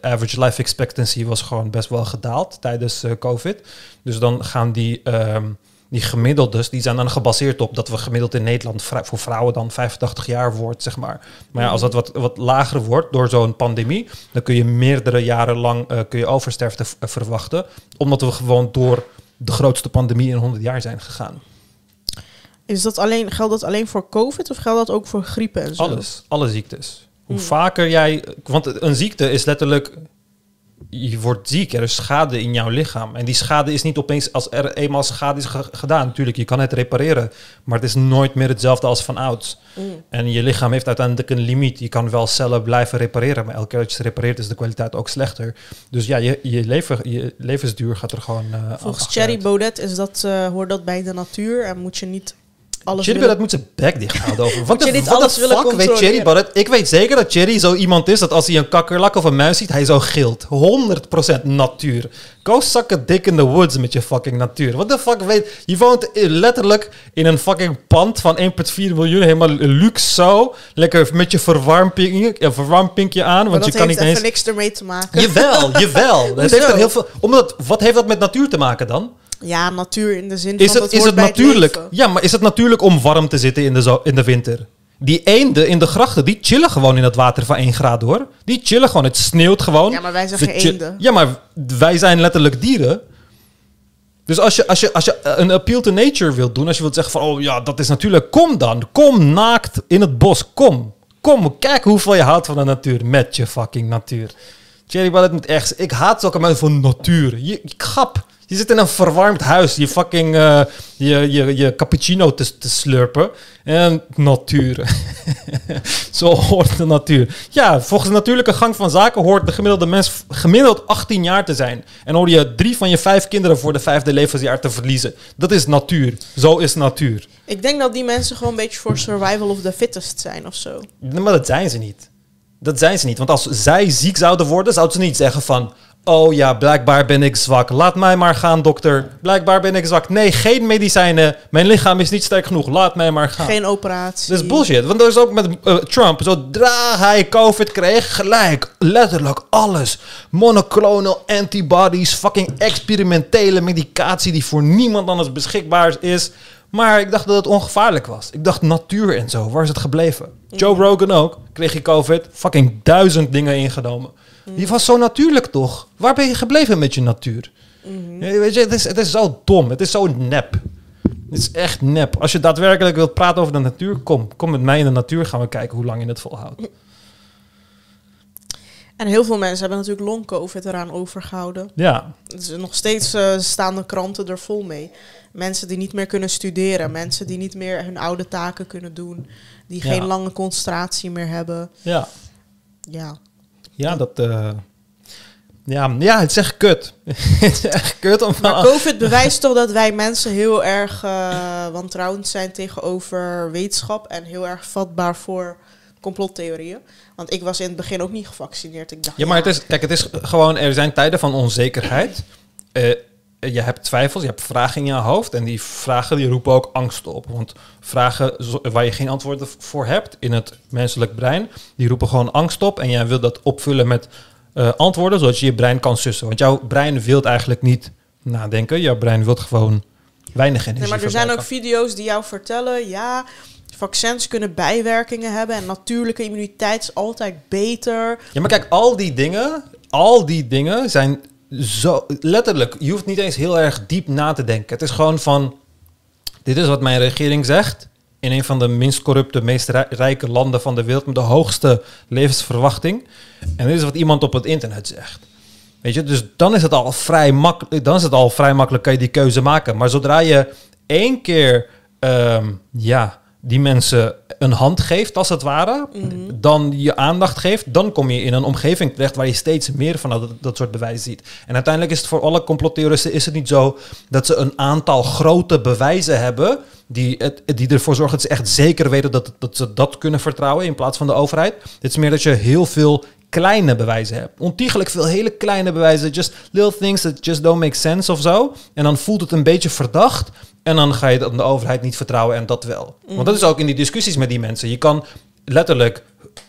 average life expectancy was gewoon best wel gedaald tijdens eh, COVID. Dus dan gaan die, ehm, die gemiddeldes, die zijn dan gebaseerd op dat we gemiddeld in Nederland voor vrouwen dan 85 jaar wordt, zeg maar. Maar ja, als dat wat, wat lager wordt door zo'n pandemie, dan kun je meerdere jaren lang eh, kun je oversterfte v- verwachten. Omdat we gewoon door de grootste pandemie in 100 jaar zijn gegaan. Is dat alleen, geldt dat alleen voor COVID of geldt dat ook voor griepen en zo? Alles, alle ziektes. Hoe Hmm. vaker jij... Want een ziekte is letterlijk... Je wordt ziek, er is schade in jouw lichaam. En die schade is niet opeens, als er eenmaal schade is ge- gedaan... Natuurlijk, je kan het repareren. Maar het is nooit meer hetzelfde als van ouds. Mm. En je lichaam heeft uiteindelijk een limiet. Je kan wel cellen blijven repareren, maar elke keer dat je het repareert is de kwaliteit ook slechter. Dus ja, je, je, leven, je levensduur gaat er gewoon eh Volgens. Thierry Baudet is dat, eh, hoort dat bij de natuur en moet je niet alles Thierry willen- Baudet moet zijn bek dicht houden over. Wat de niet willen fuck weet? Thierry Baudet? Ik weet zeker dat Thierry zo iemand is dat als hij een kakkerlak of een muis ziet, hij zo gilt. 100% natuur. Go a dick in the woods met je fucking natuur. Wat de fuck weet... Je woont letterlijk in een fucking pand van 1,4 miljoen. Helemaal luxe zo. Lekker met je verwarmping, ja, verwarmpinkje aan. Maar Want dat je kan niet eens... niks ermee te maken. Jawel, jawel. Dat heeft er heel veel, omdat, wat heeft dat met natuur te maken dan? Ja, natuur in de zin Is van het, is het bij natuurlijk? ja, maar is het natuurlijk om warm te zitten in de, in de winter? Die eenden in de grachten, die chillen gewoon in het water van 1 graad hoor. Die chillen gewoon. Het sneeuwt gewoon. Ja, maar wij zijn geen eenden. Ja, maar wij zijn letterlijk dieren. Dus als je, als, je, als je een appeal to nature wilt doen, als je wilt zeggen van, oh ja, dat is natuurlijk, kom dan. Kom naakt in het bos, kom. Kom, kijk hoeveel je houdt van de natuur met je fucking natuur. Jerry Ballet moet echt, ik haat zulke mensen van natuur. Je, je grap. Je zit in een verwarmd huis, je fucking, eh, je, je, je cappuccino te, te slurpen. En natuur. Zo hoort de natuur. Ja, volgens de natuurlijke gang van zaken hoort de gemiddelde mens gemiddeld 18 jaar te zijn. En hoor je drie van je vijf kinderen voor de vijfde levensjaar te verliezen. Dat is natuur. Zo is natuur. Ik denk dat die mensen gewoon een beetje voor survival of the fittest zijn of zo. Nee, Maar dat zijn ze niet. Dat zijn ze niet. Want als zij ziek zouden worden, zouden ze niet zeggen van... Oh ja, blijkbaar ben ik zwak. Laat mij maar gaan, dokter. Blijkbaar ben ik zwak. Nee, geen medicijnen. Mijn lichaam is niet sterk genoeg. Laat mij maar gaan. Geen operatie. Dat is bullshit. Want dat is ook met eh, Trump. Zodra hij COVID kreeg, gelijk, letterlijk alles. Monoclonal antibodies, fucking experimentele medicatie die voor niemand anders beschikbaar is. Maar ik dacht dat het ongevaarlijk was. Ik dacht natuur en zo. Waar is het gebleven? Joe Rogan ook. Kreeg je COVID. Fucking duizend dingen ingenomen. Die was zo natuurlijk toch? Waar ben je gebleven met je natuur? Ja, Weet je, het is, het is zo dom. Het is zo nep. Het is echt nep. Als je daadwerkelijk wilt praten over de natuur, kom. Kom met mij in de natuur. Gaan we kijken hoe lang je het volhoudt. En heel veel mensen hebben natuurlijk long-covid eraan overgehouden. Ja, Dus nog steeds eh, staan de kranten er vol mee. Mensen die niet meer kunnen studeren. Mensen die niet meer hun oude taken kunnen doen. Die Ja. geen lange concentratie meer hebben. ja. Ja. Ja, dat... eh, ja, ja, het is echt kut. het is echt kut om... Maar COVID bewijst toch dat wij mensen heel erg eh, wantrouwend zijn tegenover wetenschap. En heel erg vatbaar voor complottheorieën. Want ik was in het begin ook niet gevaccineerd. Ik dacht, Ja, maar het is, kijk, het is gewoon, er zijn tijden van onzekerheid. Eh, je hebt twijfels, je hebt vragen in je hoofd. En die vragen die roepen ook angst op. Want vragen waar je geen antwoorden voor hebt in het menselijk brein, die roepen gewoon angst op. En jij wil dat opvullen met eh, antwoorden, zodat je je brein kan sussen. Want jouw brein wil eigenlijk niet nadenken. Jouw brein wil gewoon weinig energie Nee, maar er zijn ook video's die jou vertellen, ja, vaccins kunnen bijwerkingen hebben en natuurlijke immuniteit is altijd beter. Ja, maar kijk, al die dingen, al die dingen zijn zo letterlijk. Je hoeft niet eens heel erg diep na te denken. Het is gewoon van, dit is wat mijn regering zegt. In een van de minst corrupte, meest rij- rijke landen van de wereld met de hoogste levensverwachting. En dit is wat iemand op het internet zegt. Weet je, dus dan is het al vrij makkelijk. Dan is het al vrij makkelijk kan je die keuze maken. Maar zodra je één keer, ehm, ja, die mensen een hand geeft, als het ware, dan je aandacht geeft, dan kom je in een omgeving terecht waar je steeds meer van dat, dat soort bewijzen ziet. En uiteindelijk is het voor alle complottheoristen is het niet zo dat ze een aantal grote bewijzen hebben die, het, die ervoor zorgen dat ze echt zeker weten dat, dat ze dat kunnen vertrouwen in plaats van de overheid. Het is meer dat je heel veel kleine bewijzen hebt. Ontiegelijk veel hele kleine bewijzen. Just little things that just don't make sense of zo. En dan voelt het een beetje verdacht. En dan ga je de overheid niet vertrouwen en dat wel. Want dat is ook in die discussies met die mensen. Je kan letterlijk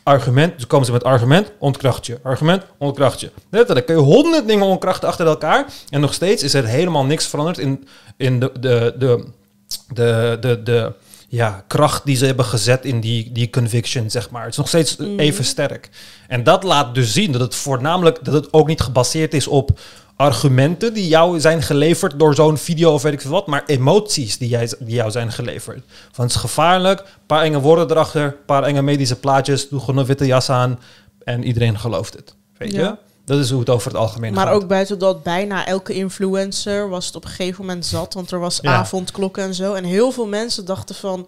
argument, dus komen ze met argument, ontkracht je. Argument, ontkracht je. Letterlijk kun je honderd dingen ontkrachten achter elkaar. En nog steeds is er helemaal niks veranderd in, in de, de, de, de, de, de ja, kracht die ze hebben gezet in die, die conviction, zeg maar. Het is nog steeds even sterk. En dat laat dus zien dat het voornamelijk, dat het ook niet gebaseerd is op argumenten die jou zijn geleverd door zo'n video of weet ik veel wat, maar emoties die, jij, die jou zijn geleverd. Van het is gevaarlijk, paar enge woorden erachter, paar enge medische plaatjes, doe gewoon een witte jas aan en iedereen gelooft het. Weet je? Dat is hoe het over het algemeen Maar gaat. ook buiten dat, bijna elke influencer was het op een gegeven moment zat. Want er was Ja. avondklokken en zo. En heel veel mensen dachten van...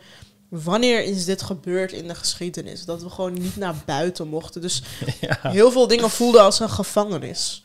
Wanneer is dit gebeurd in de geschiedenis? Dat we gewoon niet naar buiten mochten. Dus ja. heel veel dingen voelden als een gevangenis.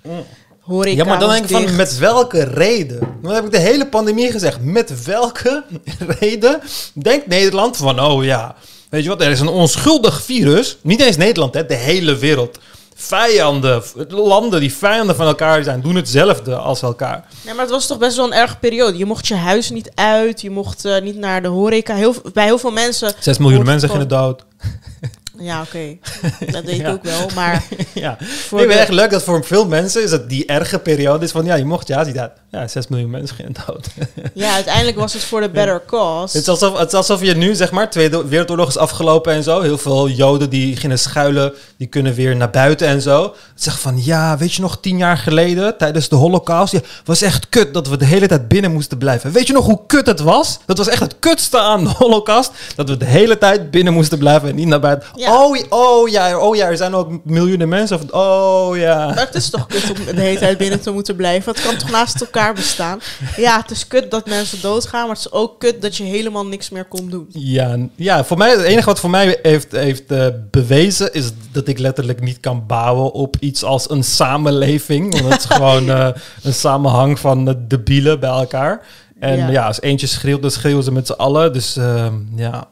Horeca ja, maar dan denk ik van, met welke reden? Dan heb ik de hele pandemie gezegd. Met welke reden denkt Nederland van, oh ja, weet je wat, er is een onschuldig virus. Niet eens Nederland, hè, de hele wereld. Vijanden, landen die vijanden van elkaar zijn, doen hetzelfde als elkaar. Nee, maar het was toch best wel een erge periode. Je mocht je huis niet uit. Je mocht eh, niet naar de horeca. Heel, bij heel veel mensen... Zes miljoen mensen gingen dood. Ja, oké. Dat weet ik Ja. ook wel. Maar ja. voor ik vind de- echt leuk dat voor veel mensen is het die erge periode is van, ja, je mocht huis niet uit. Ja, 6 miljoen mensen gingen dood. ja, uiteindelijk was het voor de better cause. Het is, alsof, het is alsof je nu, zeg maar, Tweede Wereldoorlog is afgelopen en zo. Heel veel Joden die gingen schuilen, die kunnen weer naar buiten en zo. Het zegt van, ja, weet je nog, tien jaar geleden, tijdens de holocaust, ja, was echt kut dat we de hele tijd binnen moesten blijven. Weet je nog hoe kut het was? Dat was echt het kutste aan de holocaust, dat we de hele tijd binnen moesten blijven en niet naar buiten. Ja. Oh, oh ja, oh ja, er zijn ook miljoenen mensen. Of, oh ja. Maar het is toch kut om de hele tijd binnen te moeten blijven. Het kan toch naast elkaar bestaan. Ja, het is kut dat mensen doodgaan, maar het is ook kut dat je helemaal niks meer kon doen. Ja, ja, voor mij, het enige wat voor mij heeft, heeft eh, bewezen is dat ik letterlijk niet kan bouwen op iets als een samenleving. Want het is gewoon eh, een samenhang van uh, debielen bij elkaar. En ja. Ja. als eentje schreeuwt, dan schreeuwen ze met z'n allen. Dus ehm, ja,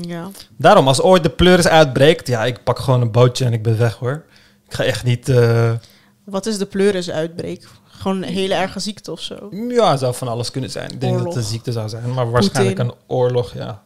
Ja. daarom als ooit de pleuris uitbreekt, ja, ik pak gewoon een bootje en ik ben weg hoor. Ik ga echt niet, Wat is de pleuris-uitbreek? Gewoon een hele erge ziekte of zo. ja, het zou van alles kunnen zijn. Ik denk dat het Oorlog. een ziekte zou zijn, maar waarschijnlijk een oorlog, ja.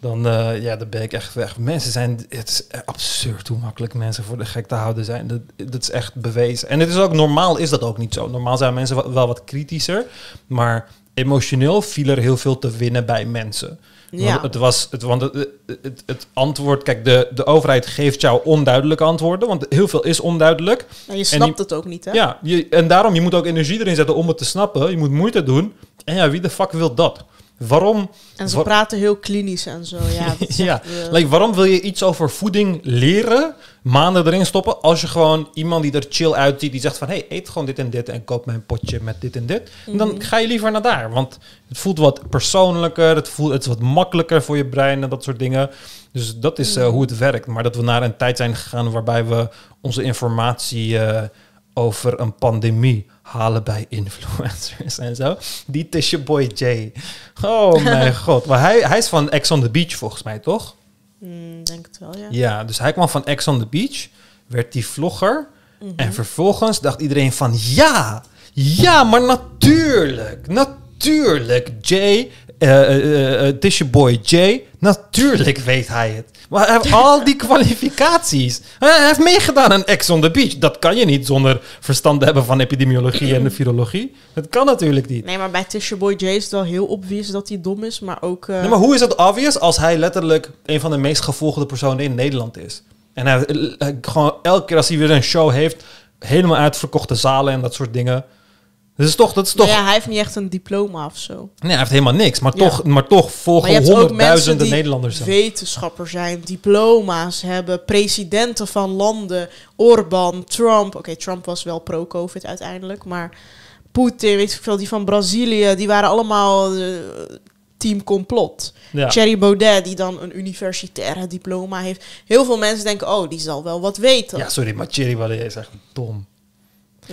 Dan, eh, ja, dan ben ik echt weg. Mensen zijn, het is absurd hoe makkelijk mensen voor de gek te houden zijn. Dat, dat is echt bewezen. En het is ook normaal, is dat ook niet zo. Normaal zijn mensen wel wat kritischer, maar emotioneel viel er heel veel te winnen bij mensen. Ja. Want het was, het, want het, het, het antwoord, kijk, de, de overheid geeft jou onduidelijke antwoorden, want heel veel is onduidelijk. En je snapt het ook niet, hè? Ja, je, en daarom, je moet ook energie erin zetten om het te snappen. Je moet moeite doen. En ja, wie de fuck wil dat? Waarom, En ze Wa- praten heel klinisch en zo. Ja, ja, eh, like, waarom wil je iets over voeding leren, maanden erin stoppen, als je gewoon iemand die er chill uitziet, die zegt van, hey, eet gewoon dit en dit en koop mij een potje met dit en dit. En dan Mhm. ga je liever naar daar, want het voelt wat persoonlijker, het, voelt, het is wat makkelijker voor je brein en dat soort dingen. Dus dat is eh, Mhm. hoe het werkt. Maar dat we naar een tijd zijn gegaan waarbij we onze informatie eh, over een pandemie halen bij influencers en zo. Die is je boy Jay. Oh mijn god. Maar hij, hij is van Ex on the Beach volgens mij, toch? hmm, denk het wel, ja. Ja, dus hij kwam van Ex on the Beach, werd die vlogger. Mhm. En vervolgens dacht iedereen van ja, ja, maar natuurlijk, natuurlijk, Jay, eh eh, eh, het is je boy Jay, natuurlijk weet hij het. Maar hij heeft al die kwalificaties. Hij heeft meegedaan aan Ex on the Beach. Dat kan je niet zonder verstand hebben van epidemiologie en de virologie. Dat kan natuurlijk niet. Nee, maar bij Tisha Boy J is het wel heel obvious dat hij dom is, maar ook... eh, Nee, maar hoe is het obvious als hij letterlijk een van de meest gevolgde personen in Nederland is? En hij, hij- gewoon elke keer als hij weer een show heeft, helemaal uitverkochte zalen en dat soort dingen. Dat is toch, dat is toch. ja, hij heeft niet echt een diploma of zo. Nee, hij heeft helemaal niks. Maar, Ja. toch, maar toch Maar volgen je honderdduizenden Nederlanders. hem. wetenschapper zijn, diploma's hebben, presidenten van landen, Orbán, Trump. Oké, Trump was wel pro-COVID uiteindelijk, maar Poetin, weet ik veel, die van Brazilië, die waren allemaal eh, team complot. Ja. Thierry Baudet, die dan een universitaire diploma heeft. Heel veel mensen denken, oh, die zal wel wat weten. ja, sorry, maar Thierry Baudet is echt dom.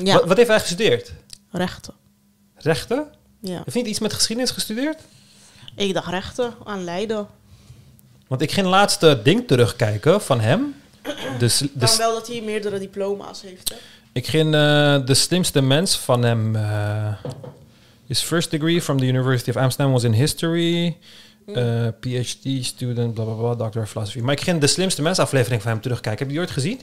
Ja, Wat, wat heeft hij gestudeerd? Rechten. Rechten? Ja. Heeft niet iets met geschiedenis gestudeerd? Ik dacht rechten aan Leiden. Want ik ging laatst eh, ding terugkijken van hem. Dus, dus wel dat hij meerdere diploma's heeft, hè? Ik ging eh, de slimste mens van hem. eh his first degree from the University of Amsterdam was in history. eh, PhD student, bla bla bla, doctor of philosophy. Maar ik ging de slimste mens aflevering van hem terugkijken. Heb je die ooit gezien?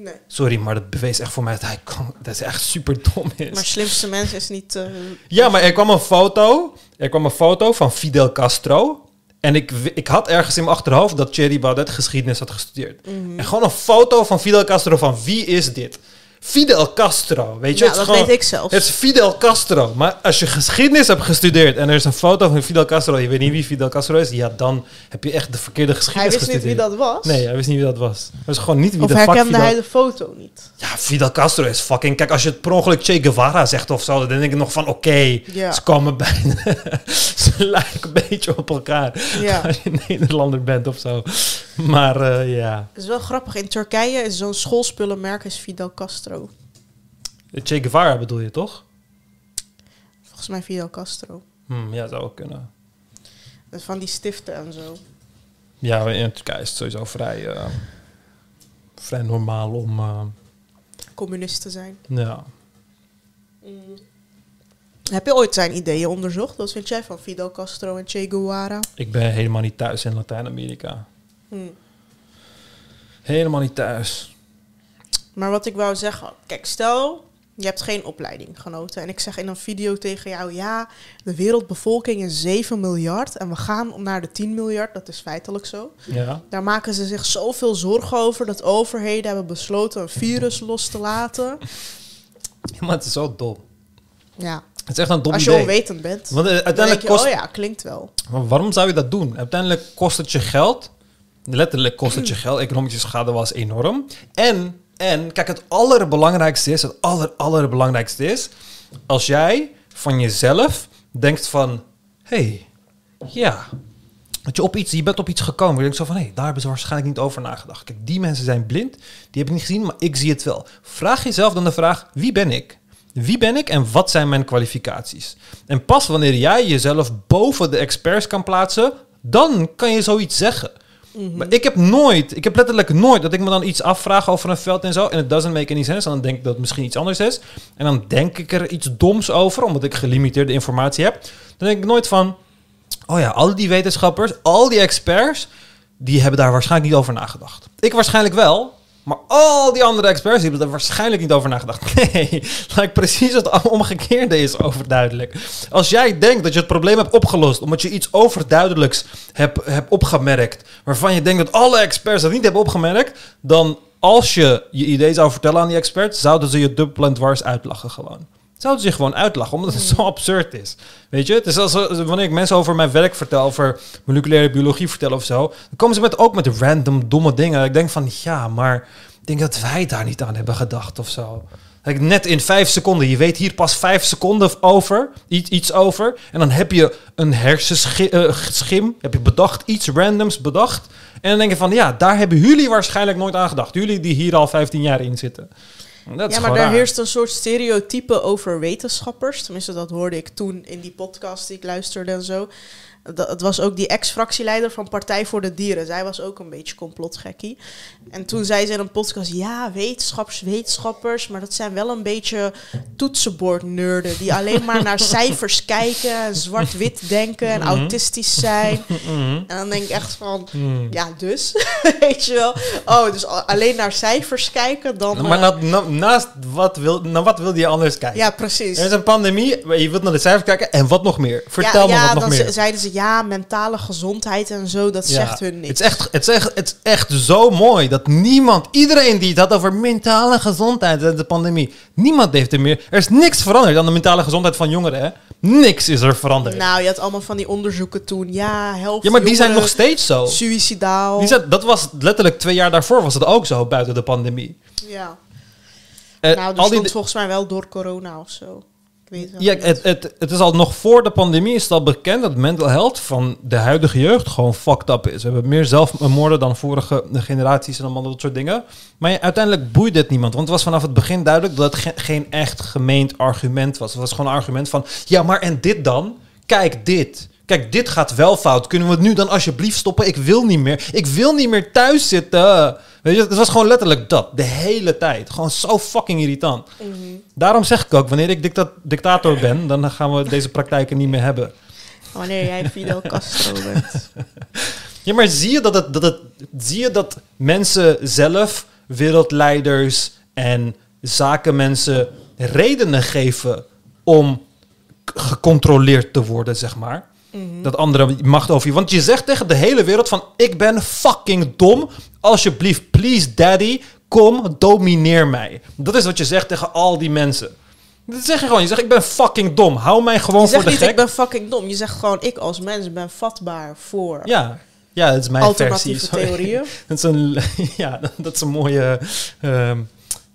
Nee. Sorry, maar dat bewees echt voor mij dat hij kan, dat hij echt super dom is. Maar slimste mens is niet... eh, Ja, maar er kwam een foto. Er kwam een foto van Fidel Castro. En ik, ik had ergens in mijn achterhoofd dat Thierry Baudet geschiedenis had gestudeerd. mhm. En gewoon een foto van Fidel Castro van wie is dit? Fidel Castro, weet je? Ja, het is dat gewoon- weet ik zelfs. Het is Fidel Castro. Maar als je geschiedenis hebt gestudeerd en er is een foto van Fidel Castro, je weet niet wie Fidel Castro is, ja, dan heb je echt de verkeerde Hij geschiedenis wist niet wie dat was. Nee, hij wist niet wie dat was. Hij wist gewoon niet wie of de fuck herkende Fidel... hij de foto niet? Ja, Fidel Castro is fucking... Kijk, als je het per ongeluk Che Guevara zegt of zo, dan denk ik nog van, oké, Ja. ze komen bijna... ze lijken een beetje op elkaar. Ja. Als je Nederlander bent of zo. Maar eh, ja, Het is wel grappig. In Turkije is zo'n schoolspullenmerk is Fidel Castro. Che Guevara bedoel je toch? Volgens mij Fidel Castro. Hm, ja, zou ook kunnen. Van die stiften en zo. Ja, in Turkije is het sowieso vrij, eh, vrij normaal om... eh, Communist te zijn. ja. Heb je ooit zijn ideeën onderzocht? Wat vind jij van Fidel Castro en Che Guevara? Ik ben helemaal niet thuis in Latijns-Amerika. Helemaal niet thuis. Maar wat ik wou zeggen, kijk, stel je hebt geen opleiding genoten. En ik zeg in een video tegen jou, ja, de wereldbevolking is 7 miljard en we gaan naar de 10 miljard. Dat is feitelijk zo. Ja. Daar maken ze zich zoveel zorgen over dat overheden hebben besloten een virus los te laten. Maar het is zo dom. Ja, Het is echt een dom als je idee. onwetend bent. Want eh, uiteindelijk je, kost... oh ja, klinkt wel. Maar waarom zou je dat doen? Uiteindelijk kost het je geld. Letterlijk kost het je geld. Economische schade was enorm. En, en kijk, het allerbelangrijkste is, het aller, allerbelangrijkste is, als jij van jezelf denkt van, hey, ja, je op iets, je bent op iets gekomen. Je denkt zo van, hé, hey, daar hebben ze waarschijnlijk niet over nagedacht. Kijk, die mensen zijn blind, die hebben het niet gezien, maar ik zie het wel. Vraag jezelf dan de vraag, wie ben ik? Wie ben ik en wat zijn mijn kwalificaties? En pas wanneer jij jezelf boven de experts kan plaatsen, dan kan je zoiets zeggen. Maar ik heb nooit, ik heb letterlijk nooit dat ik me dan iets afvraag over een veld en zo. En het doesn't make any sense. En dan denk ik dat het misschien iets anders is. En dan denk ik er iets doms over, omdat ik gelimiteerde informatie heb. Dan denk ik nooit van, oh ja, al die wetenschappers, al die experts, die hebben daar waarschijnlijk niet over nagedacht. Ik waarschijnlijk wel, maar al die andere experts hebben er waarschijnlijk niet over nagedacht. Nee, like precies het omgekeerde is overduidelijk. Als jij denkt dat je het probleem hebt opgelost, omdat je iets overduidelijks hebt, hebt opgemerkt, waarvan je denkt dat alle experts dat niet hebben opgemerkt, dan als je je idee zou vertellen aan die experts, zouden ze je dubbel en dwars uitlachen gewoon. Zouden ze je gewoon uitlachen, omdat het zo absurd is. Weet je, het is als eh, wanneer ik mensen over mijn werk vertel, over moleculaire biologie vertel of zo, dan komen ze met, ook met random domme dingen. Ik denk van, ja, maar ik denk dat wij daar niet aan hebben gedacht of zo. Like, net in vijf seconden, je weet hier pas vijf seconden over, iets, iets over, en dan heb je een hersenschim, heb je bedacht, iets randoms bedacht, en dan denk je van, ja, daar hebben jullie waarschijnlijk nooit aan gedacht. Jullie die hier al 15 jaar in zitten. Dat ja, maar daar raar. heerst een soort stereotype over wetenschappers. Tenminste, dat hoorde ik toen in die podcast die ik luisterde en zo. Dat, het was ook die ex-fractieleider van Partij voor de Dieren. Zij was ook een beetje complotgekkie. En toen zei ze in een podcast... ja, wetenschappers, wetenschappers... maar dat zijn wel een beetje toetsenbordnerden... die alleen maar naar cijfers kijken... en zwart-wit denken en autistisch zijn. Mhm. En dan denk ik echt van... Hmm. ja, dus? Weet je wel? Oh, dus alleen naar cijfers kijken... dan... Maar eh, na- na- naast wat wil, naar wat wilde je anders kijken? ja, precies. Er is een pandemie, je wilt naar de cijfers kijken en wat nog meer? Vertel ja, me ja, wat nog meer. ze- zeiden ze ja, mentale gezondheid en zo, dat Ja, zegt hun niks. Het is, echt, het, is echt, het is echt zo mooi dat niemand, iedereen die het had over mentale gezondheid en de pandemie, niemand heeft er meer. Er is niks veranderd aan de mentale gezondheid van jongeren. Hè? Niks is er veranderd. Nou, je had allemaal van die onderzoeken toen. Ja, helft ja, maar die zijn nog steeds zo. Suicidaal. Die zijn, dat was letterlijk twee jaar daarvoor was het ook zo buiten de pandemie. Ja. Eh, nou, dat al die, stond volgens mij wel door corona of zo. Ik weet het Ja, het, het, het is al nog voor de pandemie is het al bekend dat mental health van de huidige jeugd gewoon fucked up is. We hebben meer zelfmoorden dan vorige generaties en allemaal dat soort dingen. Maar ja, uiteindelijk boeide het niemand. Want het was vanaf het begin duidelijk dat het ge- geen echt gemeend argument was. Het was gewoon een argument van, ja, maar en dit dan? Kijk, dit. Kijk, dit gaat wel fout. Kunnen we het nu dan alsjeblieft stoppen? Ik wil niet meer. Ik wil niet meer thuis zitten. Weet je, het was gewoon letterlijk dat. De hele tijd. Gewoon zo fucking irritant. Mhm. Daarom zeg ik ook, wanneer ik dicta- dictator ben, dan gaan we deze praktijken niet meer hebben. Wanneer jij Fidel Castro bent. Ja, maar zie je dat, het, dat, het, zie je dat mensen zelf, wereldleiders en zakenmensen redenen geven om gecontroleerd te worden, zeg maar? Dat andere macht over je. Want je zegt tegen de hele wereld van... ik ben fucking dom. Alsjeblieft, please daddy, Kom, domineer mij. Dat is wat je zegt tegen al die mensen. Dat zeg je gewoon. Je zegt, ik ben fucking dom. Hou mij gewoon Je voor zegt de niet, gek. ik ben fucking dom. Je zegt gewoon, ik als mens ben vatbaar voor Ja, ja, dat is mijn alternatieve versie. Sorry. theorieën. Dat is een, ja, dat is een mooie... ehm,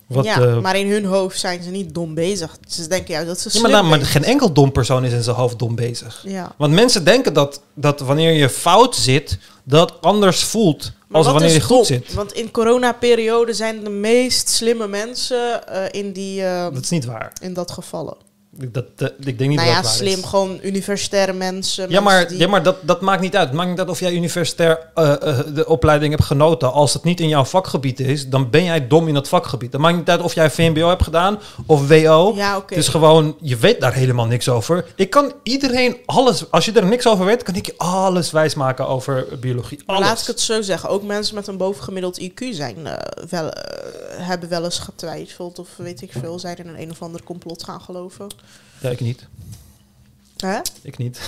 wat, ja, eh, maar in hun hoofd zijn ze niet dom bezig. Ze denken juist dat ze ja, maar, nou, maar geen enkel dom persoon is in zijn hoofd dom bezig. Ja. Want mensen denken dat, dat wanneer je fout zit, dat anders voelt als wanneer je goed dom? zit. Want in coronaperiode zijn de meest slimme mensen eh, in, die, eh, Dat is niet waar. in dat gevallen. Dat, ik denk niet nou dat ja, dat slim, is. gewoon universitaire mensen. Ja, maar, mensen die- ja, maar dat, dat maakt niet uit. Het maakt niet uit of jij universitair eh, eh, de opleiding hebt genoten. Als het niet in jouw vakgebied is, dan ben jij dom in dat vakgebied. Dat maakt niet uit of jij VMBO hebt gedaan of WO. Ja. Het is gewoon, je weet daar helemaal niks over. Ik kan iedereen alles, als je er niks over weet, kan ik je alles wijsmaken over biologie. Maar Alles. laat ik het zo zeggen. Ook mensen met een bovengemiddeld IQ zijn, eh, wel, hebben wel eens getwijfeld of weet ik veel, zijn in een een of ander complot gaan geloven. Ja, ik niet. Hè? Ik niet.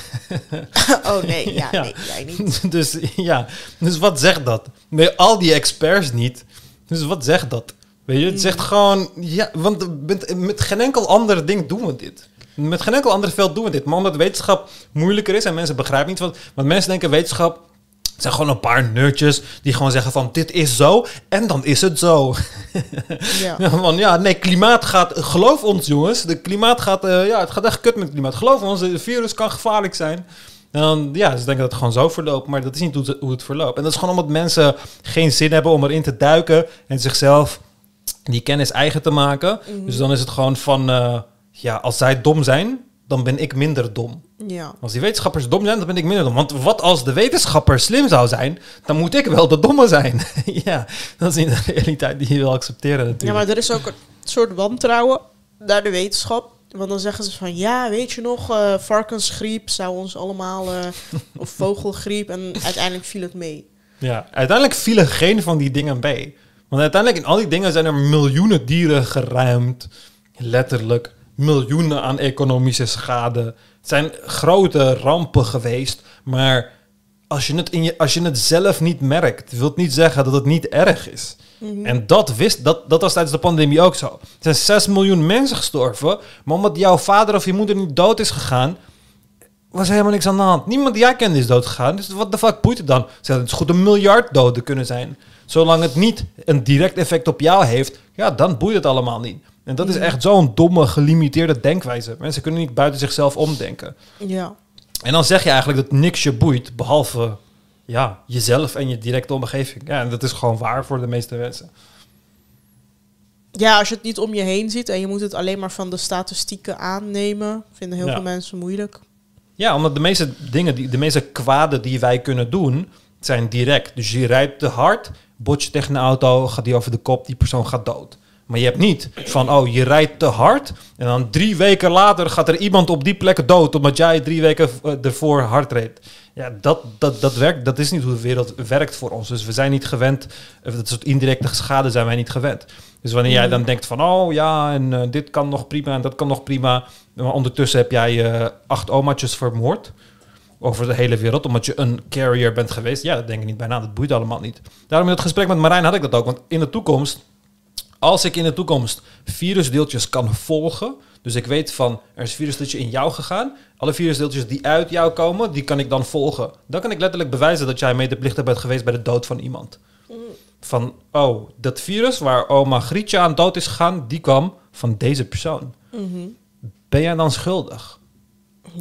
oh nee, ja, Ja. nee, jij niet. dus ja, dus wat zegt dat? Nee, al die experts niet. Dus wat zegt dat? Weet je, het zegt gewoon, ja, want met, met geen enkel ander ding doen we dit. Met geen enkel ander veld doen we dit. Maar omdat wetenschap moeilijker is en mensen begrijpen niet wat. Want mensen denken wetenschap zijn gewoon een paar nerdjes die gewoon zeggen van dit is zo en dan is het zo. Ja. Ja, van, ja, nee, klimaat gaat... Geloof ons, jongens. De klimaat gaat... eh, ja, het gaat echt kut met het klimaat. Geloof ons, het virus kan gevaarlijk zijn. En dan, ja, ze denken dat het gewoon zo verloopt. Maar dat is niet hoe het, hoe het verloopt. En dat is gewoon omdat mensen geen zin hebben om erin te duiken... en zichzelf die kennis eigen te maken. Dus dan is het gewoon van... eh, ja, als zij dom zijn, dan ben ik minder dom. ja. Als die wetenschappers dom zijn, dan ben ik minder dom. Want wat als de wetenschapper slim zou zijn... dan moet ik wel de domme zijn. ja, dat is niet de realiteit die je wil accepteren natuurlijk. ja, maar er is ook een soort wantrouwen naar de wetenschap. Want dan zeggen ze van, ja, weet je nog, eh, varkensgriep zou ons allemaal... eh, of vogelgriep, en uiteindelijk viel het mee. Ja, uiteindelijk vielen geen van die dingen mee. Want uiteindelijk in al die dingen zijn er miljoenen dieren geruimd. Letterlijk miljoenen aan economische schade. Het zijn grote rampen geweest. Maar als je het, in je, als je het zelf niet merkt, wil het niet zeggen dat het niet erg is. En dat, wist, dat, dat was tijdens de pandemie ook zo. Er zijn 6 miljoen mensen gestorven. Maar omdat jouw vader of je moeder niet dood is gegaan, was er helemaal niks aan de hand. Niemand die jij kende is dood gegaan. Dus wat de fuck boeit het dan? Ze hadden het is goed een miljard doden kunnen zijn. Zolang het niet een direct effect op jou heeft, ja, dan boeit het allemaal niet. En dat is echt zo'n domme, gelimiteerde denkwijze. Mensen kunnen niet buiten zichzelf omdenken. Ja. En dan zeg je eigenlijk dat niks je boeit, behalve ja, jezelf en je directe omgeving. Ja, en dat is gewoon waar voor de meeste mensen. Ja, als je het niet om je heen ziet en je moet het alleen maar van de statistieken aannemen, vinden heel Ja. veel mensen moeilijk. Ja, omdat de meeste dingen, die, de meeste kwaden die wij kunnen doen, zijn direct. Dus je rijdt te hard, bot je tegen een auto, gaat die over de kop, die persoon gaat dood. Maar je hebt niet van, oh, je rijdt te hard en dan drie weken later gaat er iemand op die plek dood, omdat jij drie weken eh, ervoor hard reed. Ja, dat, dat, dat, werkt, dat is niet hoe de wereld werkt voor ons. Dus we zijn niet gewend, eh, dat soort indirecte schade zijn wij niet gewend. Dus wanneer jij dan denkt van, oh ja, en eh, dit kan nog prima en dat kan nog prima. Maar ondertussen heb jij eh, acht omaatjes vermoord over de hele wereld, omdat je een carrier bent geweest. Ja, dat denk ik niet bijna, dat boeit allemaal niet. Daarom in het gesprek met Marijn had ik dat ook, want in de toekomst, als ik in de toekomst virusdeeltjes kan volgen, dus ik weet van, er is een virusdeeltje in jou gegaan, alle virusdeeltjes die uit jou komen, die kan ik dan volgen. Dan kan ik letterlijk bewijzen dat jij medeplichtig bent geweest bij de dood van iemand. Van, oh, dat virus waar oma Grietje aan dood is gegaan, die kwam van deze persoon. Ben jij dan schuldig?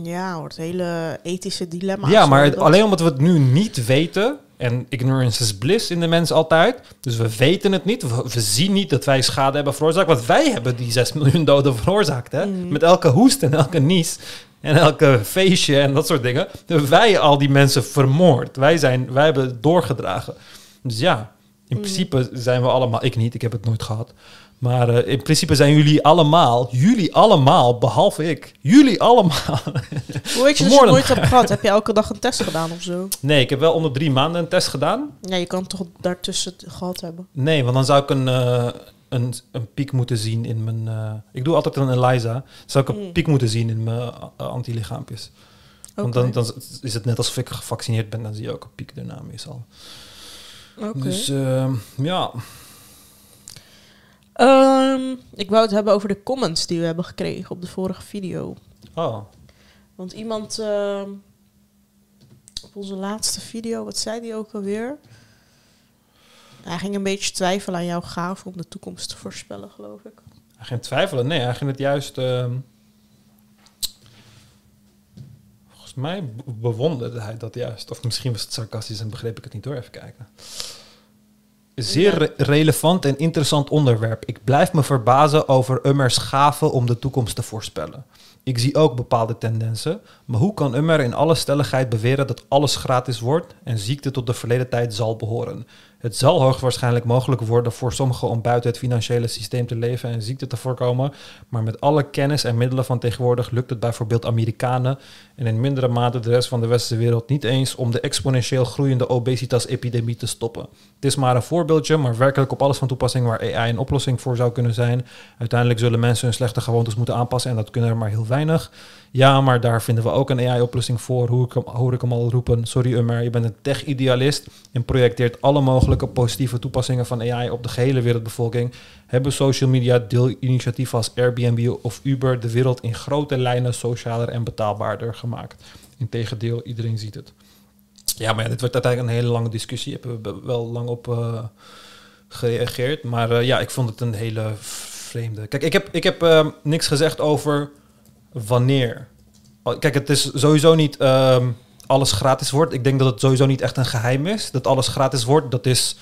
Ja, wordt hele ethische dilemma's. Ja, maar het- alleen omdat we het nu niet weten. En ignorance is bliss in de mens altijd. Dus we weten het niet. We, we zien niet dat wij schade hebben veroorzaakt. Want wij hebben die 6 miljoen doden veroorzaakt. Hè? Met elke hoest en elke nies. En elke feestje en dat soort dingen. Hebben wij al die mensen vermoord. Wij, zijn, wij hebben het doorgedragen. Dus ja, in principe zijn we allemaal... Ik niet, ik heb het nooit gehad. Maar eh, in principe zijn jullie allemaal... Jullie allemaal, behalve ik. Jullie allemaal... Hoe weet je dat je nooit hebt gehad? Heb je elke dag een test gedaan of zo? Nee, ik heb wel onder drie maanden een test gedaan. Ja, je kan toch daartussen gehad hebben. Nee, want dan zou ik een, eh, een, een piek moeten zien in mijn... eh, ik doe altijd een ELISA. Zou ik een Mm. piek moeten zien in mijn antilichaampjes. Want Oké. dan, dan is het net alsof ik gevaccineerd ben. Dan zie je ook een piek daarna meestal. Oké. Dus eh, ja, Ehm, ik wou het hebben over de comments die we hebben gekregen op de vorige video. Oh, Want iemand ehm, op onze laatste video, wat zei die ook alweer? Hij ging een beetje twijfelen aan jouw gave om de toekomst te voorspellen, geloof ik. hij ging twijfelen. Nee, hij ging het juist... ehm, volgens mij be- bewonderde hij dat juist. Of misschien was het sarcastisch en begreep ik het niet door. Even kijken. Zeer Ja. re- relevant en interessant onderwerp. Ik blijf me verbazen over Ummers gave om de toekomst te voorspellen. Ik zie ook bepaalde tendensen, maar hoe kan Ummer in alle stelligheid beweren dat alles gratis wordt en ziekte tot de verleden tijd zal behoren? Het zal hoogstwaarschijnlijk mogelijk worden voor sommigen om buiten het financiële systeem te leven en ziekte te voorkomen, maar met alle kennis en middelen van tegenwoordig lukt het bijvoorbeeld Amerikanen en in mindere mate de rest van de westerse wereld niet eens om de exponentieel groeiende obesitas-epidemie te stoppen. Het is maar een voorbeeldje, maar werkelijk op alles van toepassing waar AI een oplossing voor zou kunnen zijn. Uiteindelijk zullen mensen hun slechte gewoontes moeten aanpassen en dat kunnen er maar heel weinig. Ja, maar daar vinden we ook een AI-oplossing voor. Hoe hoor ik hem al roepen. Sorry Ummer, je bent een tech-idealist en projecteert alle mogelijke positieve toepassingen van AI op de gehele wereldbevolking. Hebben social media deelinitiatieven als Airbnb of Uber de wereld in grote lijnen socialer en betaalbaarder gemaakt? Integendeel, iedereen ziet het. Ja, maar dit wordt uiteindelijk een hele lange discussie. Hebben we wel lang op eh, gereageerd. Maar eh, ja, ik vond het een hele vreemde. Kijk, ik heb, ik heb eh, niks gezegd over wanneer. Oh, Kijk, het is sowieso niet ehm, alles gratis wordt. Ik denk dat het sowieso niet echt een geheim is. Dat alles gratis wordt. Dat is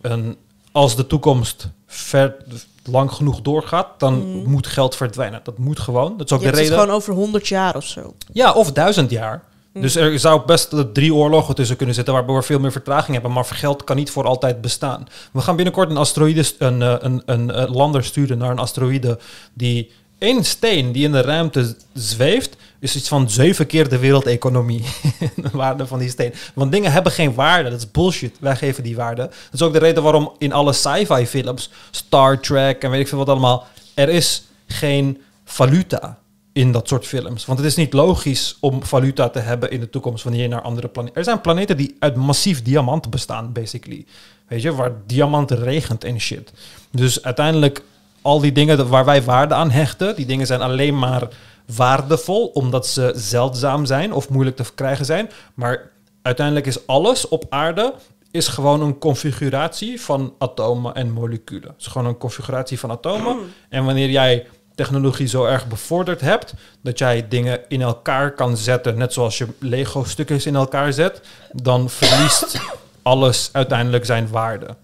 een. Als de toekomst ver, lang genoeg doorgaat, dan Mhm. moet geld verdwijnen. Dat moet gewoon. Dat is ook de hebt het reden. gewoon over 100 jaar of zo. Ja, of duizend jaar. Mm. Dus er zou best eh, drie oorlogen tussen kunnen zitten waarbij we veel meer vertraging hebben. Maar geld kan niet voor altijd bestaan. We gaan binnenkort een asteroïde, st- een, eh, een, een, eh, lander sturen naar een asteroïde die één steen die in de ruimte zweeft, is iets van zeven keer de wereldeconomie. de waarde van die steen. Want dingen hebben geen waarde. Dat is bullshit. Wij geven die waarde. Dat is ook de reden waarom in alle sci-fi films, Star Trek en weet ik veel wat allemaal, er is geen valuta in dat soort films. Want het is niet logisch om valuta te hebben in de toekomst wanneer je naar andere planeten... Er zijn planeten die uit massief diamanten bestaan, basically. Weet je, waar diamanten regent en shit. Dus uiteindelijk, al die dingen waar wij waarde aan hechten, die dingen zijn alleen maar waardevol omdat ze zeldzaam zijn of moeilijk te krijgen zijn. Maar uiteindelijk is alles op aarde is gewoon een configuratie van atomen en moleculen. Het is gewoon een configuratie van atomen. En wanneer jij technologie zo erg bevorderd hebt dat jij dingen in elkaar kan zetten, net zoals je Lego stukjes in elkaar zet, dan verliest alles uiteindelijk zijn waarde.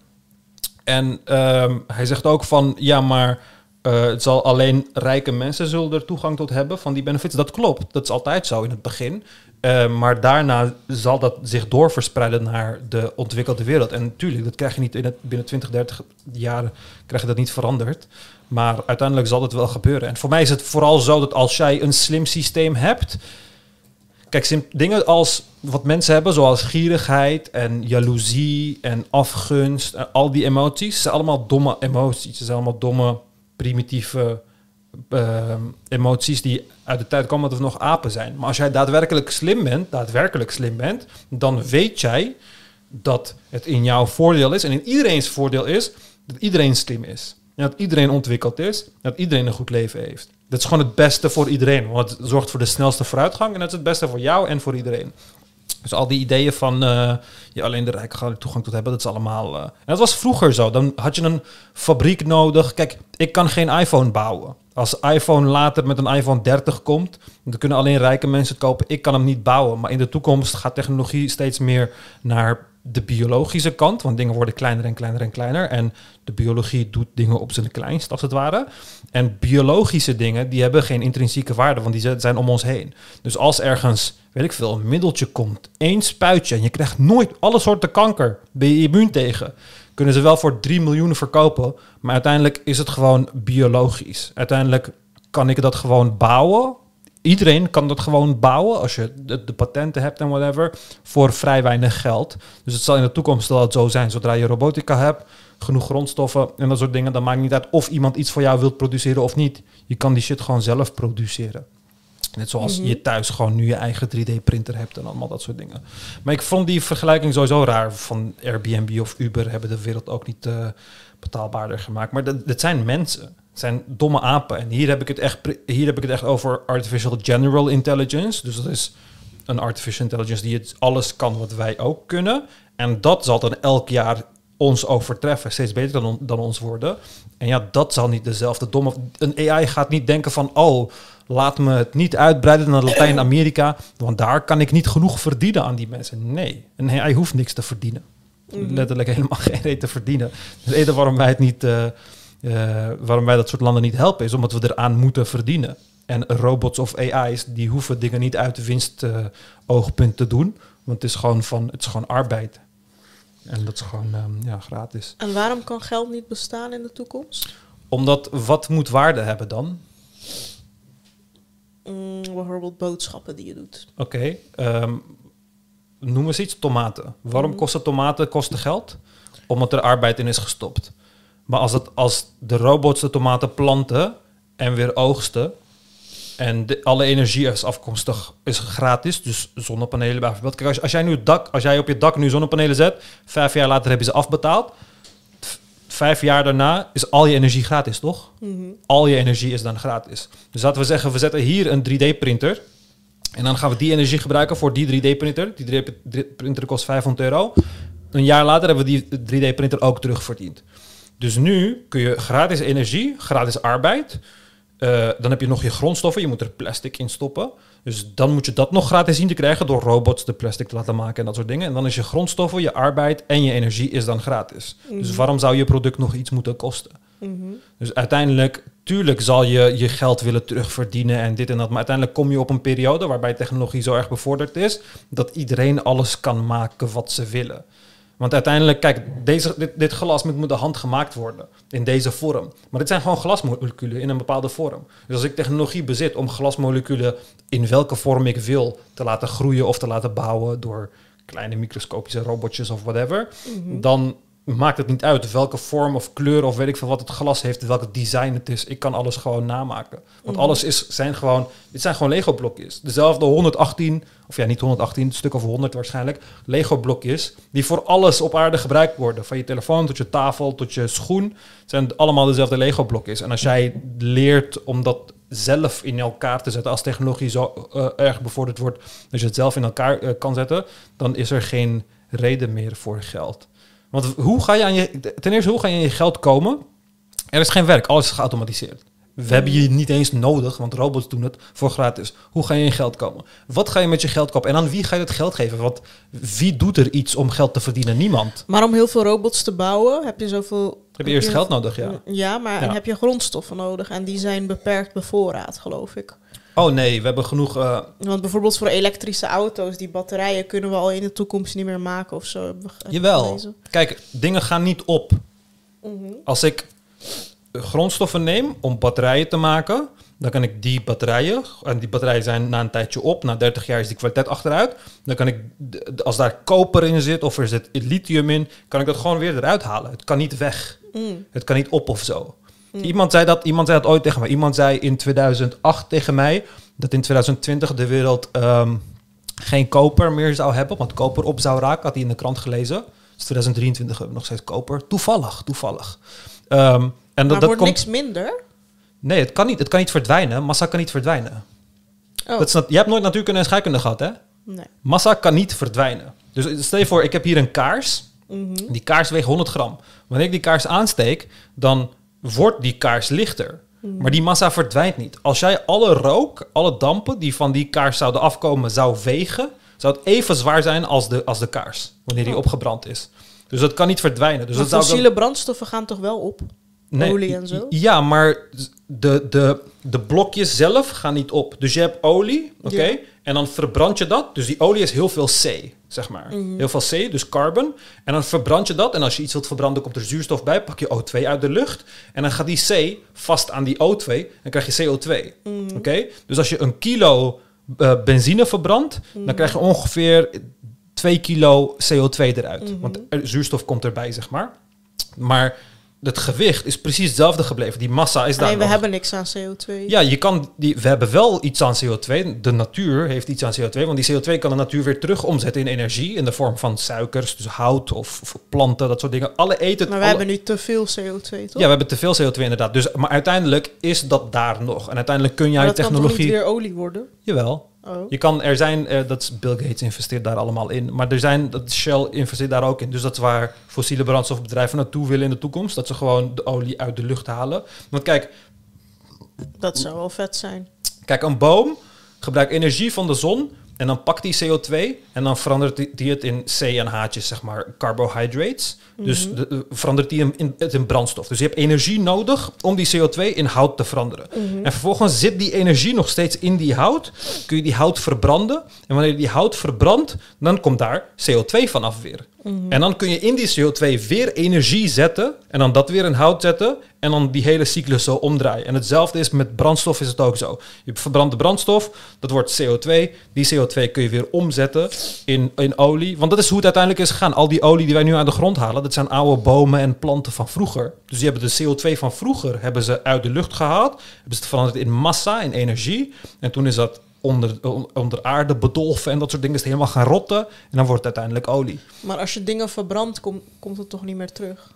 En ehm, hij zegt ook van ja, maar eh, het zal alleen rijke mensen zullen er toegang tot hebben van die benefits. Dat klopt, dat is altijd zo in het begin. Eh, maar daarna zal dat zich doorverspreiden naar de ontwikkelde wereld. En natuurlijk, dat krijg je niet in het, binnen 20, 30 jaar krijg je dat niet veranderd. Maar uiteindelijk zal het wel gebeuren. En voor mij is het vooral zo dat als jij een slim systeem hebt. Kijk, dingen als wat mensen hebben, zoals gierigheid en jaloezie en afgunst, en al die emoties, zijn allemaal domme emoties. Ze zijn allemaal domme, primitieve ehm, emoties die uit de tijd komen dat we nog apen zijn. Maar als jij daadwerkelijk slim bent, daadwerkelijk slim bent, dan weet jij dat het in jouw voordeel is en in iedereen's voordeel is dat iedereen slim is. En dat iedereen ontwikkeld is, en dat iedereen een goed leven heeft. Dat is gewoon het beste voor iedereen, want het zorgt voor de snelste vooruitgang en dat is het beste voor jou en voor iedereen. Dus al die ideeën van ja, alleen de rijken gaan toegang tot hebben, dat is allemaal. eh, en dat was vroeger zo. Dan had je een fabriek nodig. Kijk, ik kan geen iPhone bouwen. Als iPhone later met een iPhone 30 komt, dan kunnen alleen rijke mensen het kopen. Ik kan hem niet bouwen. Maar in de toekomst gaat technologie steeds meer naar de biologische kant. Want dingen worden kleiner en kleiner en kleiner. En de biologie doet dingen op zijn kleinst, als het ware. En biologische dingen, die hebben geen intrinsieke waarde, want die zijn om ons heen. Dus als ergens, weet ik veel, een middeltje komt, één spuitje, en je krijgt nooit alle soorten kanker, ben je immuun tegen, kunnen ze wel voor 3 miljoen verkopen, maar uiteindelijk is het gewoon biologisch. Uiteindelijk kan ik dat gewoon bouwen. Iedereen kan dat gewoon bouwen als je de, de patenten hebt en whatever voor vrij weinig geld. Dus het zal in de toekomst wel zo zijn. Zodra je robotica hebt, genoeg grondstoffen en dat soort dingen, dan maakt niet uit of iemand iets voor jou wilt produceren of niet. Je kan die shit gewoon zelf produceren. Net zoals Mhm. je thuis gewoon nu je eigen 3D-printer hebt en allemaal dat soort dingen. Maar ik vond die vergelijking sowieso raar. Van Airbnb of Uber hebben de wereld ook niet eh, betaalbaarder gemaakt. Maar dat, dat zijn mensen. Het zijn domme apen. En hier heb, ik het echt, hier heb ik het echt over artificial general intelligence. Dus dat is een artificial intelligence die het alles kan wat wij ook kunnen. En dat zal dan elk jaar ons overtreffen. Steeds beter dan, on- dan ons worden. En ja, dat zal niet dezelfde domme... Een AI gaat niet denken van... Oh, laat me het niet uitbreiden naar Latijns-Amerika. Want daar kan ik niet genoeg verdienen aan die mensen. Nee, een AI hoeft niks te verdienen. Mhm. Letterlijk helemaal geen reden te verdienen. De reden waarom wij het niet... eh, waarom wij dat soort landen niet helpen... is omdat we eraan moeten verdienen. En robots of AI's... die hoeven dingen niet uit de winst eh, oogpunt te doen. Want het is gewoon, van, het is gewoon arbeid. En dat is gewoon ehm, ja, gratis. En waarom kan geld niet bestaan in de toekomst? Omdat wat moet waarde hebben dan? Mm, bijvoorbeeld boodschappen die je doet. Oké, ehm, noem eens iets. Tomaten. Waarom Mhm. kosten tomaten kosten geld? Omdat er arbeid in is gestopt. Maar als, het, als de robots de tomaten planten en weer oogsten... en de, alle energie is afkomstig, is gratis, dus zonnepanelen bijvoorbeeld. Kijk, als, als, jij nu het dak, als jij op je dak nu zonnepanelen zet... vijf jaar later heb je ze afbetaald... Vijf jaar daarna is al je energie gratis, toch? Mhm. al je energie is dan gratis. Dus laten we zeggen, we zetten hier een 3D-printer. En dan gaan we die energie gebruiken voor die 3D-printer. Die 3D-printer kost 500 euro. Een jaar later hebben we die 3D-printer ook terugverdiend. Dus nu kun je gratis energie, gratis arbeid. eh, dan heb je nog je grondstoffen. Je moet er plastic in stoppen. Dus dan moet je dat nog gratis zien te krijgen door robots de plastic te laten maken en dat soort dingen. En dan is je grondstoffen, je arbeid en je energie is dan gratis. Dus Mhm. waarom zou je product nog iets moeten kosten? Mhm. Dus uiteindelijk, tuurlijk zal je je geld willen terugverdienen en dit en dat. Maar uiteindelijk kom je op een periode waarbij technologie zo erg bevorderd is, dat iedereen alles kan maken wat ze willen. Want uiteindelijk, kijk, deze, dit, dit glas moet met de hand gemaakt worden in deze vorm. Maar dit zijn gewoon glasmoleculen in een bepaalde vorm. Dus als ik technologie bezit om glasmoleculen in welke vorm ik wil te laten groeien of te laten bouwen door kleine microscopische robotjes of whatever, Mhm. dan maakt het niet uit welke vorm of kleur of weet ik veel wat het glas heeft, welk design het is. Ik kan alles gewoon namaken. Want Mhm. alles is, zijn gewoon, dit zijn gewoon Lego blokjes. Dezelfde 118, of ja niet 118, een stuk of 100 waarschijnlijk, Lego blokjes die voor alles op aarde gebruikt worden. Van je telefoon tot je tafel tot je schoen. Het zijn allemaal dezelfde Lego blokjes. En als jij leert om dat zelf in elkaar te zetten, als technologie zo eh, erg bevorderd wordt, dat je het zelf in elkaar eh, kan zetten, dan is er geen reden meer voor geld. Want hoe ga je aan je, ten eerste, hoe ga je aan je geld komen? Er is geen werk, alles is geautomatiseerd. We hebben je niet eens nodig, want robots doen het voor gratis. Hoe ga je in geld komen? Wat ga je met je geld kopen? En aan wie ga je het geld geven? Want wie doet er iets om geld te verdienen? Niemand. Maar om heel veel robots te bouwen, heb je zoveel... Heb je eerst geld nodig, ja. Ja, maar Ja. en heb je grondstoffen nodig. En die zijn beperkt bevoorraad, geloof ik. Oh nee, we hebben genoeg... eh, Want bijvoorbeeld voor elektrische auto's, die batterijen kunnen we al in de toekomst niet meer maken of zo. jawel. gelezen. Kijk, dingen gaan niet op. Mhm. Als ik grondstoffen neem om batterijen te maken, dan kan ik die batterijen, en die batterijen zijn na een tijdje op, na 30 jaar is die kwaliteit achteruit, dan kan ik, als daar koper in zit of er zit lithium in, kan ik dat gewoon weer eruit halen. Het kan niet weg. Mm. Het kan niet op of zo. Mm. Iemand, zei dat, iemand zei dat ooit tegen mij. Iemand zei in 2008 tegen mij dat in 2020 de wereld ehm, geen koper meer zou hebben, want koper op zou raken. Had hij in de krant gelezen. Dus 2023 hebben we nog steeds koper. Toevallig, toevallig. Ehm, en dat, maar dat wordt komt. niks minder? Nee, het kan niet. Het kan niet verdwijnen. Massa kan niet verdwijnen. Oh, Dat is nat- je hebt nooit natuurkunde en scheikunde gehad, hè? nee. Massa kan niet verdwijnen. Dus stel je voor, ik heb hier een kaars. Mhm. Die kaars weegt 100 gram. Wanneer ik die kaars aansteek, dan wordt die kaars lichter. Maar die massa verdwijnt niet. Als jij alle rook, alle dampen die van die kaars zouden afkomen, zou wegen, zou het even zwaar zijn als de, als de kaars, wanneer die Oh. opgebrand is. Dus dat kan niet verdwijnen. Dus maar dat zou dan- fossiele brandstoffen gaan toch wel op? Olie en zo? Ja, maar de, de, de blokjes zelf gaan niet op. Dus je hebt olie, oké, Ja. en dan verbrand je dat. Dus die olie is heel veel C, zeg maar. Mhm. Heel veel C, dus carbon. En dan verbrand je dat. En als je iets wilt verbranden, komt er zuurstof bij. Pak je O2 uit de lucht. En dan gaat die C vast aan die O2. En krijg je CO2. Mhm. Oké? Dus als je een kilo eh, benzine verbrandt, Mhm. dan krijg je ongeveer 2 kilo CO2 eruit. Mhm. Want er- zuurstof komt erbij, zeg maar. Maar het gewicht is precies hetzelfde gebleven. Die massa is daar Nee, we nog. hebben niks aan CO2. Ja, je kan die, we hebben wel iets aan CO2. De natuur heeft iets aan CO2. Want die CO2 kan de natuur weer terug omzetten in energie. In de vorm van suikers, dus hout of, of planten, dat soort dingen. Alle eten. Maar we alle- hebben nu te veel CO2, toch? Ja, we hebben te veel CO2 inderdaad. Dus, maar uiteindelijk is dat daar nog. En uiteindelijk kun jij maar dat kan toch technologie... niet weer olie worden? Jawel. Oh. Je kan, er zijn, eh, dat is Bill Gates investeert daar allemaal in. Maar er zijn, dat Shell investeert daar ook in. Dus dat is waar fossiele brandstofbedrijven naartoe willen in de toekomst. Dat ze gewoon de olie uit de lucht halen. Want kijk, Dat zou wel vet zijn. Kijk, een boom gebruikt energie van de zon en dan pakt die CO2 en dan verandert die- het in C en H'tjes, zeg maar, carbohydrates. Dus de, de- verandert die in, het in brandstof. Dus je hebt energie nodig om die CO2 in hout te veranderen. En vervolgens zit die energie nog steeds in die hout. Kun je die hout verbranden. En wanneer je die hout verbrandt, dan komt daar CO2 vanaf weer. En dan kun je in die CO2 weer energie zetten. En dan dat weer in hout zetten. En dan die hele cyclus zo omdraaien. En hetzelfde is met brandstof is het ook zo. Je verbrandt de brandstof, dat wordt CO2. Die CO2 kun je weer omzetten in, in olie. Want dat is hoe het uiteindelijk is gegaan. Al die olie die wij nu aan de grond halen, dat zijn oude bomen en planten van vroeger. Dus die hebben de CO2 van vroeger hebben ze uit de lucht gehaald. Hebben ze het veranderd in massa, in energie. En toen is dat onder, on- onder aarde bedolven en dat soort dingen is het helemaal gaan rotten. En dan wordt het uiteindelijk olie. Maar als je dingen verbrandt, kom, komt het toch niet meer terug?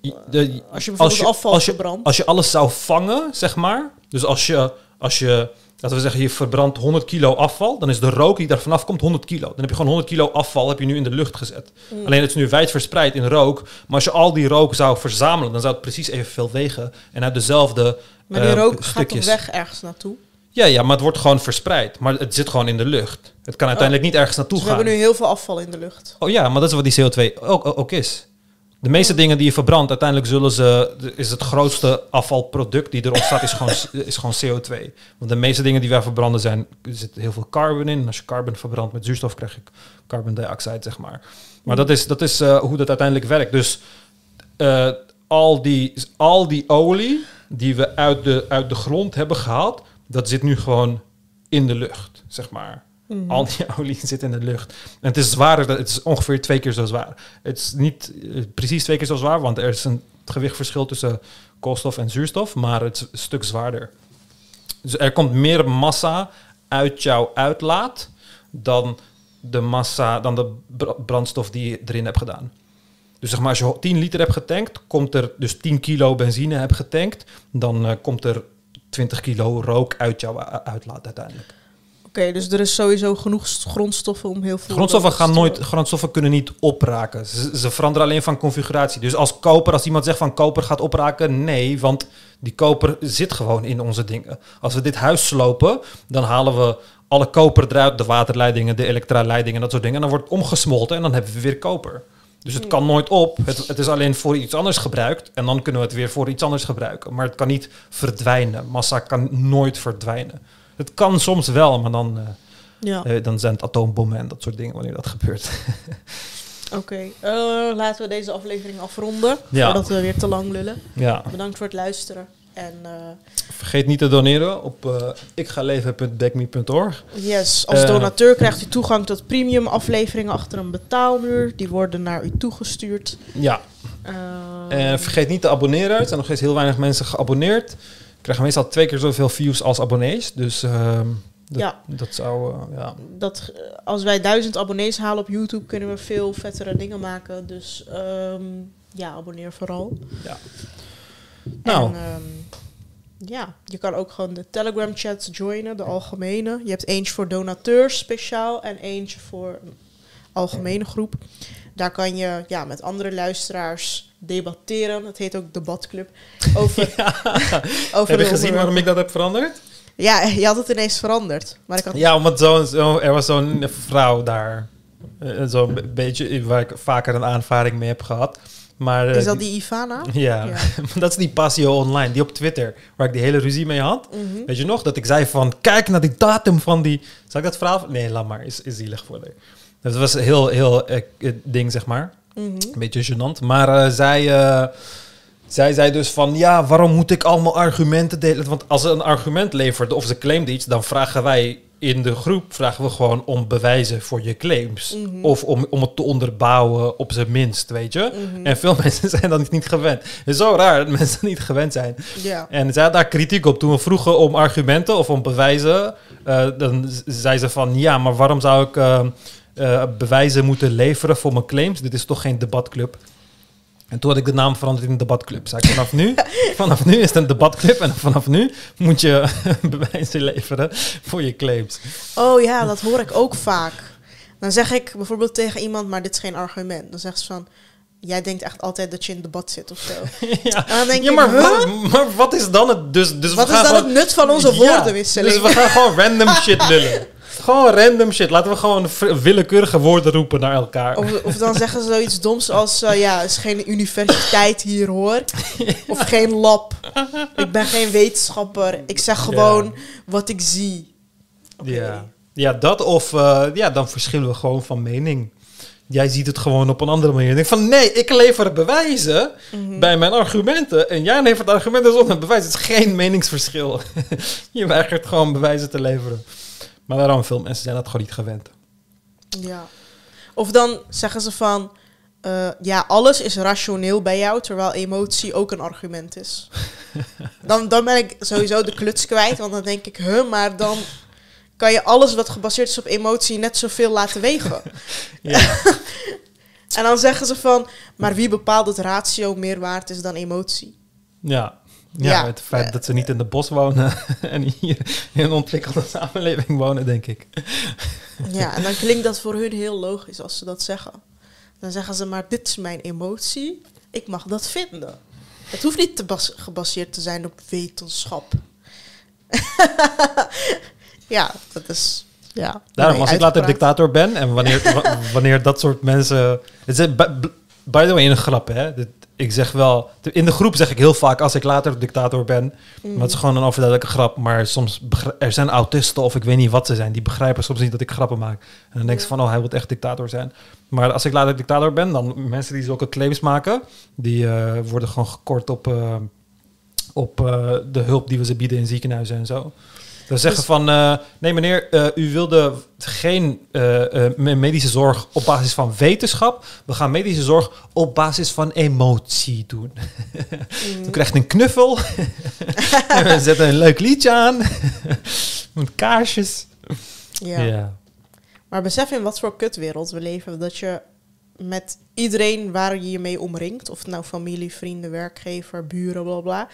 Je- de- Als je bijvoorbeeld afval als je, verbrandt. als je alles zou vangen, zeg maar. Dus als je, als je, laten we zeggen, je verbrandt 100 kilo afval, dan is de rook die daar vanaf komt 100 kilo. Dan heb je gewoon 100 kilo afval heb je nu in de lucht gezet. Mm. Alleen het is nu wijd verspreid in rook. Maar als je al die rook zou verzamelen, dan zou het precies evenveel wegen. En uit dezelfde Maar die eh, rook gaat toch weg ergens naartoe? Ja, ja, maar het wordt gewoon verspreid. Maar het zit gewoon in de lucht. Het kan uiteindelijk niet ergens naartoe Dus we gaan. hebben nu heel veel afval in de lucht. Oh ja, maar dat is wat die CO2 ook, ook- is. De meeste dingen die je verbrandt, uiteindelijk zullen ze, is het grootste afvalproduct die er ontstaat, is gewoon, is gewoon CO2. Want de meeste dingen die wij verbranden zijn, er zit heel veel carbon in. En als je carbon verbrandt met zuurstof, krijg je carbon dioxide, zeg maar. Maar dat is, dat is eh, hoe dat uiteindelijk werkt. Dus eh, al, die, al die olie die we uit de, uit de grond hebben gehaald, dat zit nu gewoon in de lucht, zeg maar. Al die olie zit in de lucht. En het is zwaarder, het is ongeveer twee keer zo zwaar. Het is niet eh, precies twee keer zo zwaar, want er is een gewichtverschil tussen koolstof en zuurstof, maar het is een stuk zwaarder. Dus er komt meer massa uit jouw uitlaat dan de massa, dan de br- brandstof die je erin hebt gedaan. Dus zeg maar, als je 10 liter hebt getankt, komt er dus 10 kilo benzine hebt getankt, dan eh, komt er 20 kilo rook uit jouw u- uitlaat uiteindelijk. Oké, dus er is sowieso genoeg grondstoffen om heel veel... Grondstoffen, gaan nooit, grondstoffen kunnen niet opraken. Ze, ze veranderen alleen van configuratie. Dus als koper, als iemand zegt van koper gaat opraken, nee, want die koper zit gewoon in onze dingen. Als we dit huis slopen, dan halen we alle koper eruit, de waterleidingen, de elektraleidingen, dat soort dingen. En dan wordt het omgesmolten en dan hebben we weer koper. Dus het kan nooit op. Het, het is alleen voor iets anders gebruikt. En dan kunnen we het weer voor iets anders gebruiken. Maar het kan niet verdwijnen. Massa kan nooit verdwijnen. Het kan soms wel, maar dan, eh, Ja, eh, dan zijn het atoombommen en dat soort dingen wanneer dat gebeurt. oké. Eh, laten we deze aflevering afronden, Ja. voordat we weer te lang lullen. ja. Bedankt voor het luisteren. En eh, Vergeet niet te doneren op uh, ikgaleven.backme.org. yes, als Eh. donateur krijgt u toegang tot premium afleveringen achter een betaalmuur. Die worden naar u toegestuurd. Ja. Eh, En vergeet niet te abonneren. Er zijn nog steeds heel weinig mensen geabonneerd. We krijgen meestal twee keer zoveel views als abonnees. Dus ehm, dat, Ja. dat zou... eh, ja. dat, eh, als wij duizend abonnees halen op YouTube, kunnen we veel vettere dingen maken. Dus ehm, ja, abonneer vooral. ja. Nou, En, ehm, ja, je kan ook gewoon de Telegram chats joinen, de algemene. Je hebt eentje voor donateurs speciaal en eentje voor een algemene groep. Daar kan je ja, met andere luisteraars debatteren. Het heet ook debatclub. Over, over heb je gezien waarom ik dat heb veranderd? Ja, je had het ineens veranderd. Maar ik had Ja, omdat zo, zo, er was zo'n vrouw daar. eh, Zo'n be- beetje waar ik vaker een aanvaring mee heb gehad. Maar, eh, Is dat die Ivana? Ja, Ja. dat is die Passio Online, die op Twitter, waar ik die hele ruzie mee had. Mhm. Weet je nog, dat ik zei van, kijk naar die datum van die... Zal ik dat verhaal... Nee, laat maar, is, is zielig voor haar. Dat was een heel, heel eh, eh, ding, zeg maar. Mhm. Een beetje gênant. Maar zij, zij zei dus van, ja, waarom moet ik allemaal argumenten delen? Want als ze een argument leverde of ze claimde iets, dan vragen wij in de groep vragen we gewoon om bewijzen voor je claims. Mhm. Of om, om het te onderbouwen op zijn minst, weet je. Mhm. En veel mensen zijn dat niet gewend. Het is zo raar dat mensen dat niet gewend zijn. En zij had daar kritiek op. Toen we vroegen om argumenten of om bewijzen, eh, dan zei ze van ja, maar waarom zou ik eh, eh, bewijzen moeten leveren voor mijn claims? Dit is toch geen debatclub? En toen had ik de naam veranderd in debatclub. Zei ik vanaf nu, vanaf nu is het een debatclub en vanaf nu moet je bewijzen leveren voor je claims. Oh ja, dat hoor ik ook vaak. Dan zeg ik bijvoorbeeld tegen iemand, maar dit is geen argument. Dan zegt ze van, jij denkt echt altijd dat je in debat zit of zo. ja. En dan denk ja, ik, maar, huh? wat, maar wat is dan het? Dus, dus Wat we is gaan dan gewoon- het nut van onze Ja, woordenwisseling? Dus we gaan gewoon random shit lullen. Gewoon random shit. Laten we gewoon willekeurige woorden roepen naar elkaar. Of, of dan zeggen ze zoiets doms als, eh, ja, is geen universiteit hier hoor. Of geen lab. Ik ben geen wetenschapper. Ik zeg gewoon wat ik zie. Ja. ja, dat of eh, ja, dan verschillen we gewoon van mening. Jij ziet het gewoon op een andere manier. Denkt van nee, ik lever bewijzen Mhm. bij mijn argumenten. En jij levert argumenten zonder bewijs. Het is geen meningsverschil. je weigert gewoon bewijzen te leveren. Maar daarom, veel mensen zijn dat gewoon niet gewend. Ja. Of dan zeggen ze van, eh, ja, alles is rationeel bij jou, terwijl emotie ook een argument is. dan, dan ben ik sowieso de kluts kwijt, want dan denk ik, huh, maar dan kan je alles wat gebaseerd is op emotie net zoveel laten wegen. Ja. En dan zeggen ze van, maar wie bepaalt dat ratio meer waard is dan emotie? Ja. Ja, Ja. het feit dat ze niet in de bos wonen en hier in een ontwikkelde samenleving wonen, denk ik. Ja, en dan klinkt dat voor hun heel logisch als ze dat zeggen. Dan zeggen ze, maar dit is mijn emotie, ik mag dat vinden. Het hoeft niet te bas- gebaseerd te zijn op wetenschap. ja, dat is... Ja, Daarom, als ik later dictator ben en wanneer, wa- wanneer dat soort mensen. Het is, by, the way, een grap, hè? Dit- ik zeg wel, in de groep zeg ik heel vaak als ik later dictator ben. Mm. Maar het is gewoon een overduidelijke grap. Maar soms er zijn autisten of ik weet niet wat ze zijn. Die begrijpen soms niet dat ik grappen maak. En dan denk ze van, oh, hij wil echt dictator zijn. Maar als ik later dictator ben, dan mensen die zulke claims maken, die eh, worden gewoon gekort op, eh, op eh, de hulp die we ze bieden in ziekenhuizen en zo. We zeggen Dus- van, eh, nee meneer, eh, u wilde geen eh, eh, me- medische zorg op basis van wetenschap. We gaan medische zorg op basis van emotie doen. Mm. U krijgt een knuffel. en we zetten een leuk liedje aan. Met kaarsjes. Ja. Ja. Maar besef in wat voor kutwereld we leven. Dat je met iedereen waar je je mee omringt, of het nou familie, vrienden, werkgever, buren, bla bla.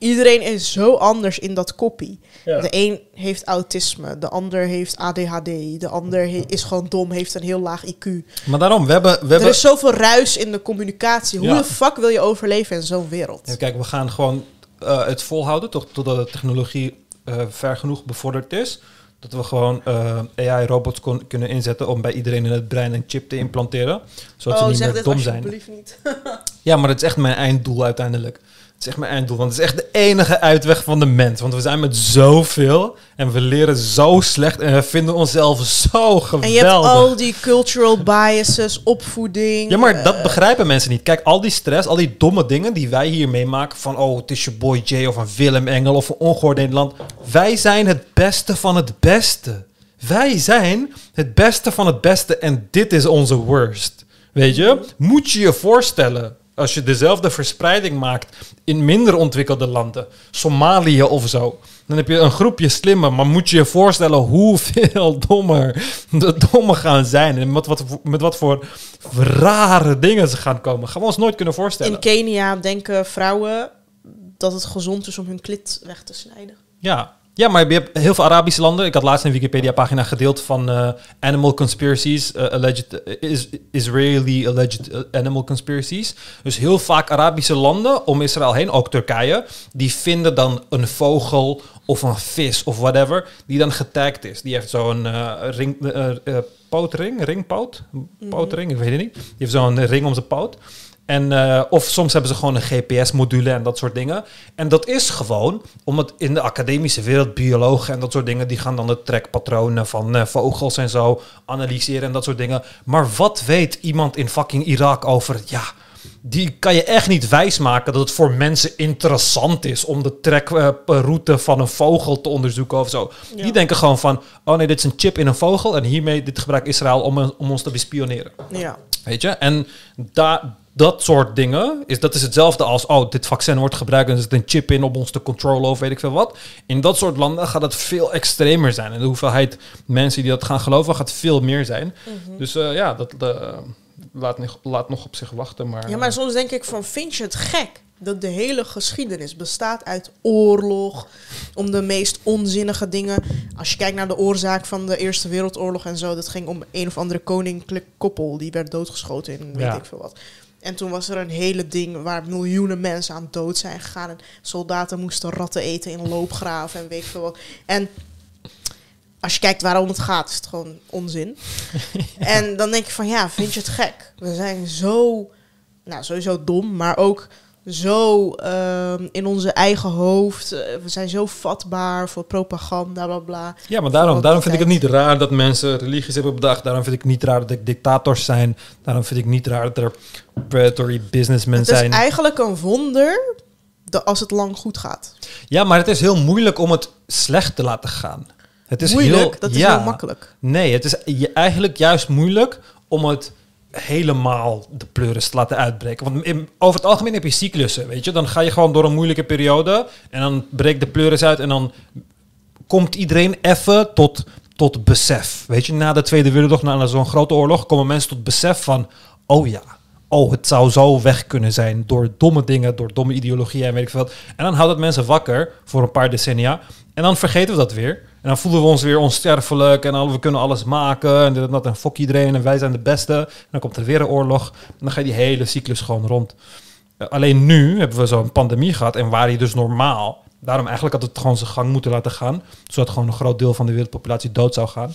Iedereen is zo anders in dat koppie. Ja. De een heeft autisme, de ander heeft ADHD, de ander he- is gewoon dom, heeft een heel laag IQ. Maar daarom, we hebben... We Er hebben is zoveel ruis in de communicatie. Hoe Ja. de fuck wil je overleven in zo'n wereld? Ja, kijk, we gaan gewoon eh, het volhouden tot, totdat de technologie eh, ver genoeg bevorderd is. Dat we gewoon eh, AI-robots kon- kunnen inzetten om bij iedereen in het brein een chip te implanteren. Zodat ze oh, niet zeg meer dit dom zijn. alsjeblieft niet. Ja, maar dat is echt mijn einddoel uiteindelijk. Het is echt mijn einddoel, want het is echt de enige uitweg van de mens. Want we zijn met zoveel en we leren zo slecht en we vinden onszelf zo geweldig. En je hebt al die cultural biases, opvoeding. Ja, maar dat eh, begrijpen mensen niet. Kijk, al die stress, al die domme dingen die wij hier meemaken... van, oh, het is je boy Jay of een Willem Engel of een ongehoord Nederland. Wij zijn het beste van het beste. Wij zijn het beste van het beste en dit is onze worst. Weet je? Moet je je voorstellen... als je dezelfde verspreiding maakt in minder ontwikkelde landen... Somalië of zo... Dan heb je een groepje slimmer, maar moet je je voorstellen hoeveel dommer de dommen gaan zijn. En met wat, met wat voor rare dingen ze gaan komen. Gaan we ons nooit kunnen voorstellen. In Kenia denken vrouwen dat het gezond is om hun klit weg te snijden. Ja. Ja, maar je hebt heel veel Arabische landen. Ik had laatst een Wikipedia-pagina gedeeld van eh, animal conspiracies. eh, alleged, eh, is, Israeli alleged animal conspiracies. Dus heel vaak Arabische landen om Israël heen, ook Turkije, die vinden dan een vogel of een vis of whatever, die dan getagd is. Die heeft zo'n eh, ring, pootring, ringpoot, pootring, ik weet het niet. Die heeft zo'n ring om zijn poot. En, eh, of soms hebben ze gewoon een GPS-module en dat soort dingen. En dat is gewoon, omdat in de academische wereld, biologen en dat soort dingen, die gaan dan de trekpatronen van eh, vogels en zo analyseren en dat soort dingen. Maar wat weet iemand in fucking Irak over, ja, die kan je echt niet wijsmaken dat het voor mensen interessant is om de trekroute van een vogel te onderzoeken of zo. Ja. Die denken gewoon van, oh nee, dit is een chip in een vogel en hiermee dit gebruikt Israël om, om ons te bespioneren. Ja. Weet je? En da, dat soort dingen, is, dat is hetzelfde als, oh, dit vaccin wordt gebruikt en er zit een chip in om ons te controleren of weet ik veel wat. In dat soort landen gaat het veel extremer zijn. En de hoeveelheid mensen die dat gaan geloven gaat veel meer zijn. Mhm. Dus eh, ja, dat eh, laat, nog- laat nog op zich wachten. Maar, Ja, maar soms denk ik van, vind je het gek dat de hele geschiedenis bestaat uit oorlog, om de meest onzinnige dingen. Als je kijkt naar de oorzaak van de Eerste Wereldoorlog en zo, dat ging om een of andere koninklijk koppel die werd doodgeschoten in weet Ja. ik veel wat. En toen was er een hele ding waar miljoenen mensen aan dood zijn gegaan. En soldaten moesten ratten eten in loopgraven en weet ik veel wat. En als je kijkt waarom het gaat, is het gewoon onzin. en dan denk je van ja, vind je het gek? We zijn zo, nou sowieso dom, maar ook zo ehm, in onze eigen hoofd. Eh, we zijn zo vatbaar voor propaganda, bla bla. Ja, maar daarom, daarom vind ik het niet raar dat mensen religies hebben bedacht. Daarom vind ik niet raar dat er dictators zijn. Daarom vind ik niet raar dat er predatory businessmen Het is zijn. eigenlijk een wonder dat als het lang goed gaat. Ja, maar het is heel moeilijk om het slecht te laten gaan. Het is Moeilijk, heel, dat is ja. heel makkelijk. Nee, het is eigenlijk juist moeilijk om het helemaal de pleuris te laten uitbreken. Want in- over het algemeen heb je cyclussen, weet je. Dan ga je gewoon door een moeilijke periode en dan breekt de pleuris uit en dan komt iedereen even tot, tot besef. Weet je, na de Tweede Wereldoorlog, na zo'n grote oorlog, komen mensen tot besef van, oh ja, oh, het zou zo weg kunnen zijn door domme dingen, door domme ideologieën en weet ik veel. En dan houdt het mensen wakker voor een paar decennia. En dan vergeten we dat weer. En dan voelen we ons weer onsterfelijk en we kunnen alles maken en dit en dat en fok iedereen en wij zijn de beste. En dan komt er weer een oorlog en dan ga je die hele cyclus gewoon rond. Eh, alleen nu hebben we zo'n pandemie gehad en waren je dus normaal. Daarom eigenlijk had het gewoon zijn gang moeten laten gaan. Zodat gewoon een groot deel van de wereldpopulatie dood zou gaan.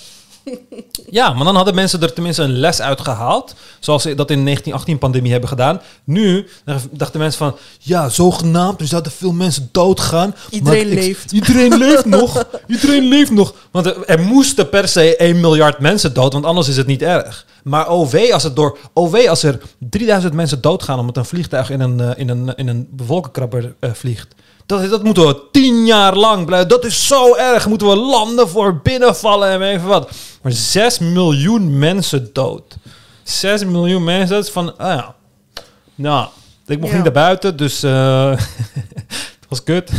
Ja, maar dan hadden mensen er tenminste een les uit gehaald. Zoals ze dat in de 1918-pandemie hebben gedaan. Nu dachten mensen van... Ja, zogenaamd, er zouden veel mensen doodgaan. Iedereen maar ik- leeft. Iedereen leeft nog. Iedereen leeft nog. Want er, er moesten per se 1 miljard mensen dood. Want anders is het niet erg. Maar OW als, het door, OW als er 3000 mensen doodgaan... omdat een vliegtuig in een, eh, in een, in een wolkenkrabber eh, vliegt... Dat, dat moeten we tien jaar lang blijven. Dat is zo erg. Moeten we landen voor binnenvallen en even wat. Maar 6 miljoen mensen dood. 6 miljoen mensen. Dat is van, ah ja. Nou, ik mocht Ja. niet naar buiten, dus eh het was kut.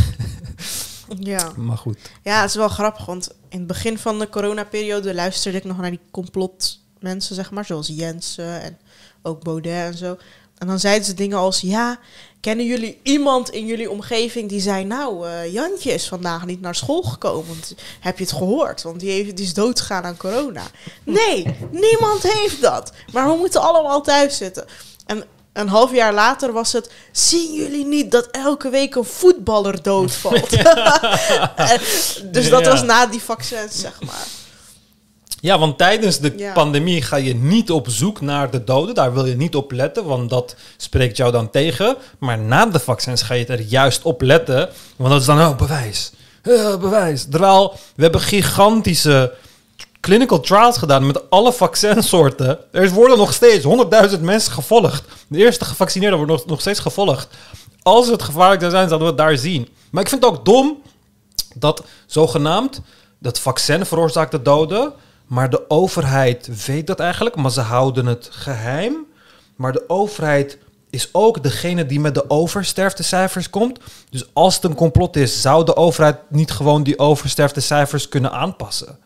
Ja. Maar goed. ja, het is wel grappig, want in het begin van de coronaperiode luisterde ik nog naar die complotmensen, zeg maar, zoals Jensen en ook Baudet en zo. En dan zeiden ze dingen als, ja, kennen jullie iemand in jullie omgeving die zei, nou, eh, Jantje is vandaag niet naar school gekomen. Want, heb je het gehoord? Want die, heeft, die is doodgegaan aan corona. Nee, niemand heeft dat. Maar we moeten allemaal thuis zitten. En een half jaar later was het, zien jullie niet dat elke week een voetballer doodvalt? Dus dat was na die vaccins, zeg maar. Ja, want tijdens de Ja. pandemie ga je niet op zoek naar de doden. Daar wil je niet op letten, want dat spreekt jou dan tegen. Maar na de vaccins ga je er juist op letten. Want dat is dan, oh, bewijs. Eh, bewijs. Terwijl we hebben gigantische clinical trials gedaan met alle vaccinsoorten. Er worden nog steeds 100.000 mensen gevolgd. De eerste gevaccineerden worden nog, nog steeds gevolgd. Als het gevaarlijk zou zijn, zouden we het daar zien. Maar ik vind het ook dom dat zogenaamd dat vaccin veroorzaakt de doden, maar de overheid weet dat eigenlijk, maar ze houden het geheim. Maar de overheid is ook degene die met de oversterftecijfers komt. Dus als het een complot is, zou de overheid niet gewoon die oversterftecijfers kunnen aanpassen?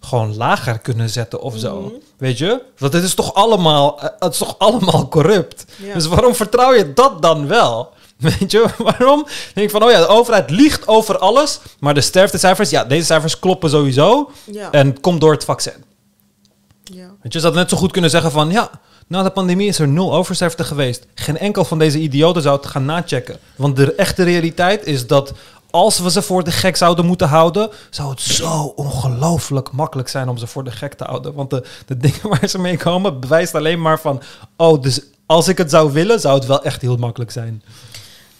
Gewoon lager kunnen zetten of zo. Weet je? Want het is toch allemaal, eh, het is toch allemaal corrupt. Ja. Dus waarom vertrouw je dat dan wel? Weet je, waarom? Denk ik van, oh ja, de overheid liegt over alles, maar de sterftecijfers, ja, deze cijfers kloppen sowieso. Ja. En het komt door het vaccin. ja. Weet je, ze hadden net zo goed kunnen zeggen van, ja, na de pandemie is er nul oversterfte geweest. Geen enkel van deze idioten zou het gaan nachecken. Want de echte realiteit is dat als we ze voor de gek zouden moeten houden, zou het zo ongelooflijk makkelijk zijn om ze voor de gek te houden. Want de, de dingen waar ze mee komen bewijst alleen maar van, oh, dus als ik het zou willen, zou het wel echt heel makkelijk zijn.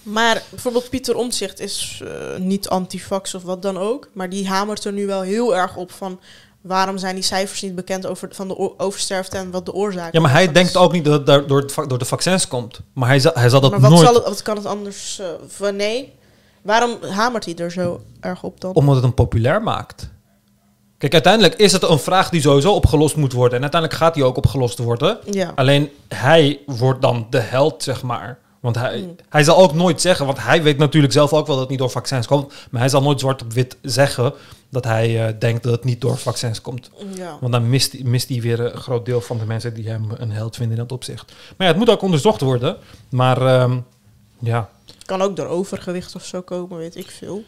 Maar bijvoorbeeld Pieter Omtzigt is eh, niet antifax of wat dan ook. Maar die hamert er nu wel heel erg op van... waarom zijn die cijfers niet bekend over, van de oversterfte en wat de oorzaak Ja, maar hij denkt is? ook niet dat het daar- door, het door de vaccins komt. Maar hij zal, hij zal dat Maar wat, nooit... zal het, wat kan het anders... eh, van nee, waarom hamert hij er zo erg op dan? Omdat het hem populair maakt. Kijk, uiteindelijk is het een vraag die sowieso opgelost moet worden. En uiteindelijk gaat die ook opgelost worden. Ja. Alleen hij wordt dan de held, zeg maar. Want hij, Mm. hij zal ook nooit zeggen, want hij weet natuurlijk zelf ook wel dat het niet door vaccins komt. Maar hij zal nooit zwart op wit zeggen dat hij eh, denkt dat het niet door vaccins komt. ja. Want dan mist, hij- mist hij weer een groot deel van de mensen die hem een held vinden in dat opzicht. Maar ja, het moet ook onderzocht worden. Maar ehm, ja. Kan ook door overgewicht of zo komen, weet ik veel.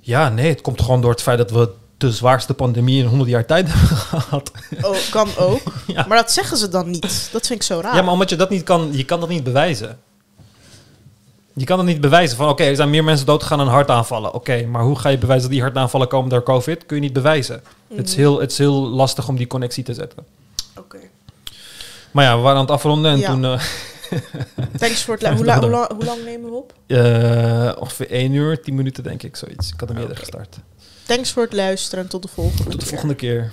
ja, nee, het komt gewoon door het feit dat we de zwaarste pandemie in 100 jaar tijd hebben gehad. Oh, kan ook. Ja. Maar dat zeggen ze dan niet. Dat vind ik zo raar. Ja, maar omdat je dat niet kan, je kan dat niet bewijzen. Je kan het niet bewijzen van, oké, er zijn meer mensen doodgegaan aan hartaanvallen. Oké, maar hoe ga je bewijzen dat die hartaanvallen komen door COVID? Kun je niet bewijzen. Het, is Mhm. heel, het is heel lastig om die connectie te zetten. Oké. Maar ja, we waren aan het afronden en Ja. toen eh, Thanks voor het hoe, la- hoe, lang- hoe lang nemen we op? eh, ongeveer 1 uur, 10 minuten denk ik, zoiets. Ik had hem Oké. eerder gestart. Thanks voor het luisteren en tot de volgende Tot de keer. volgende keer.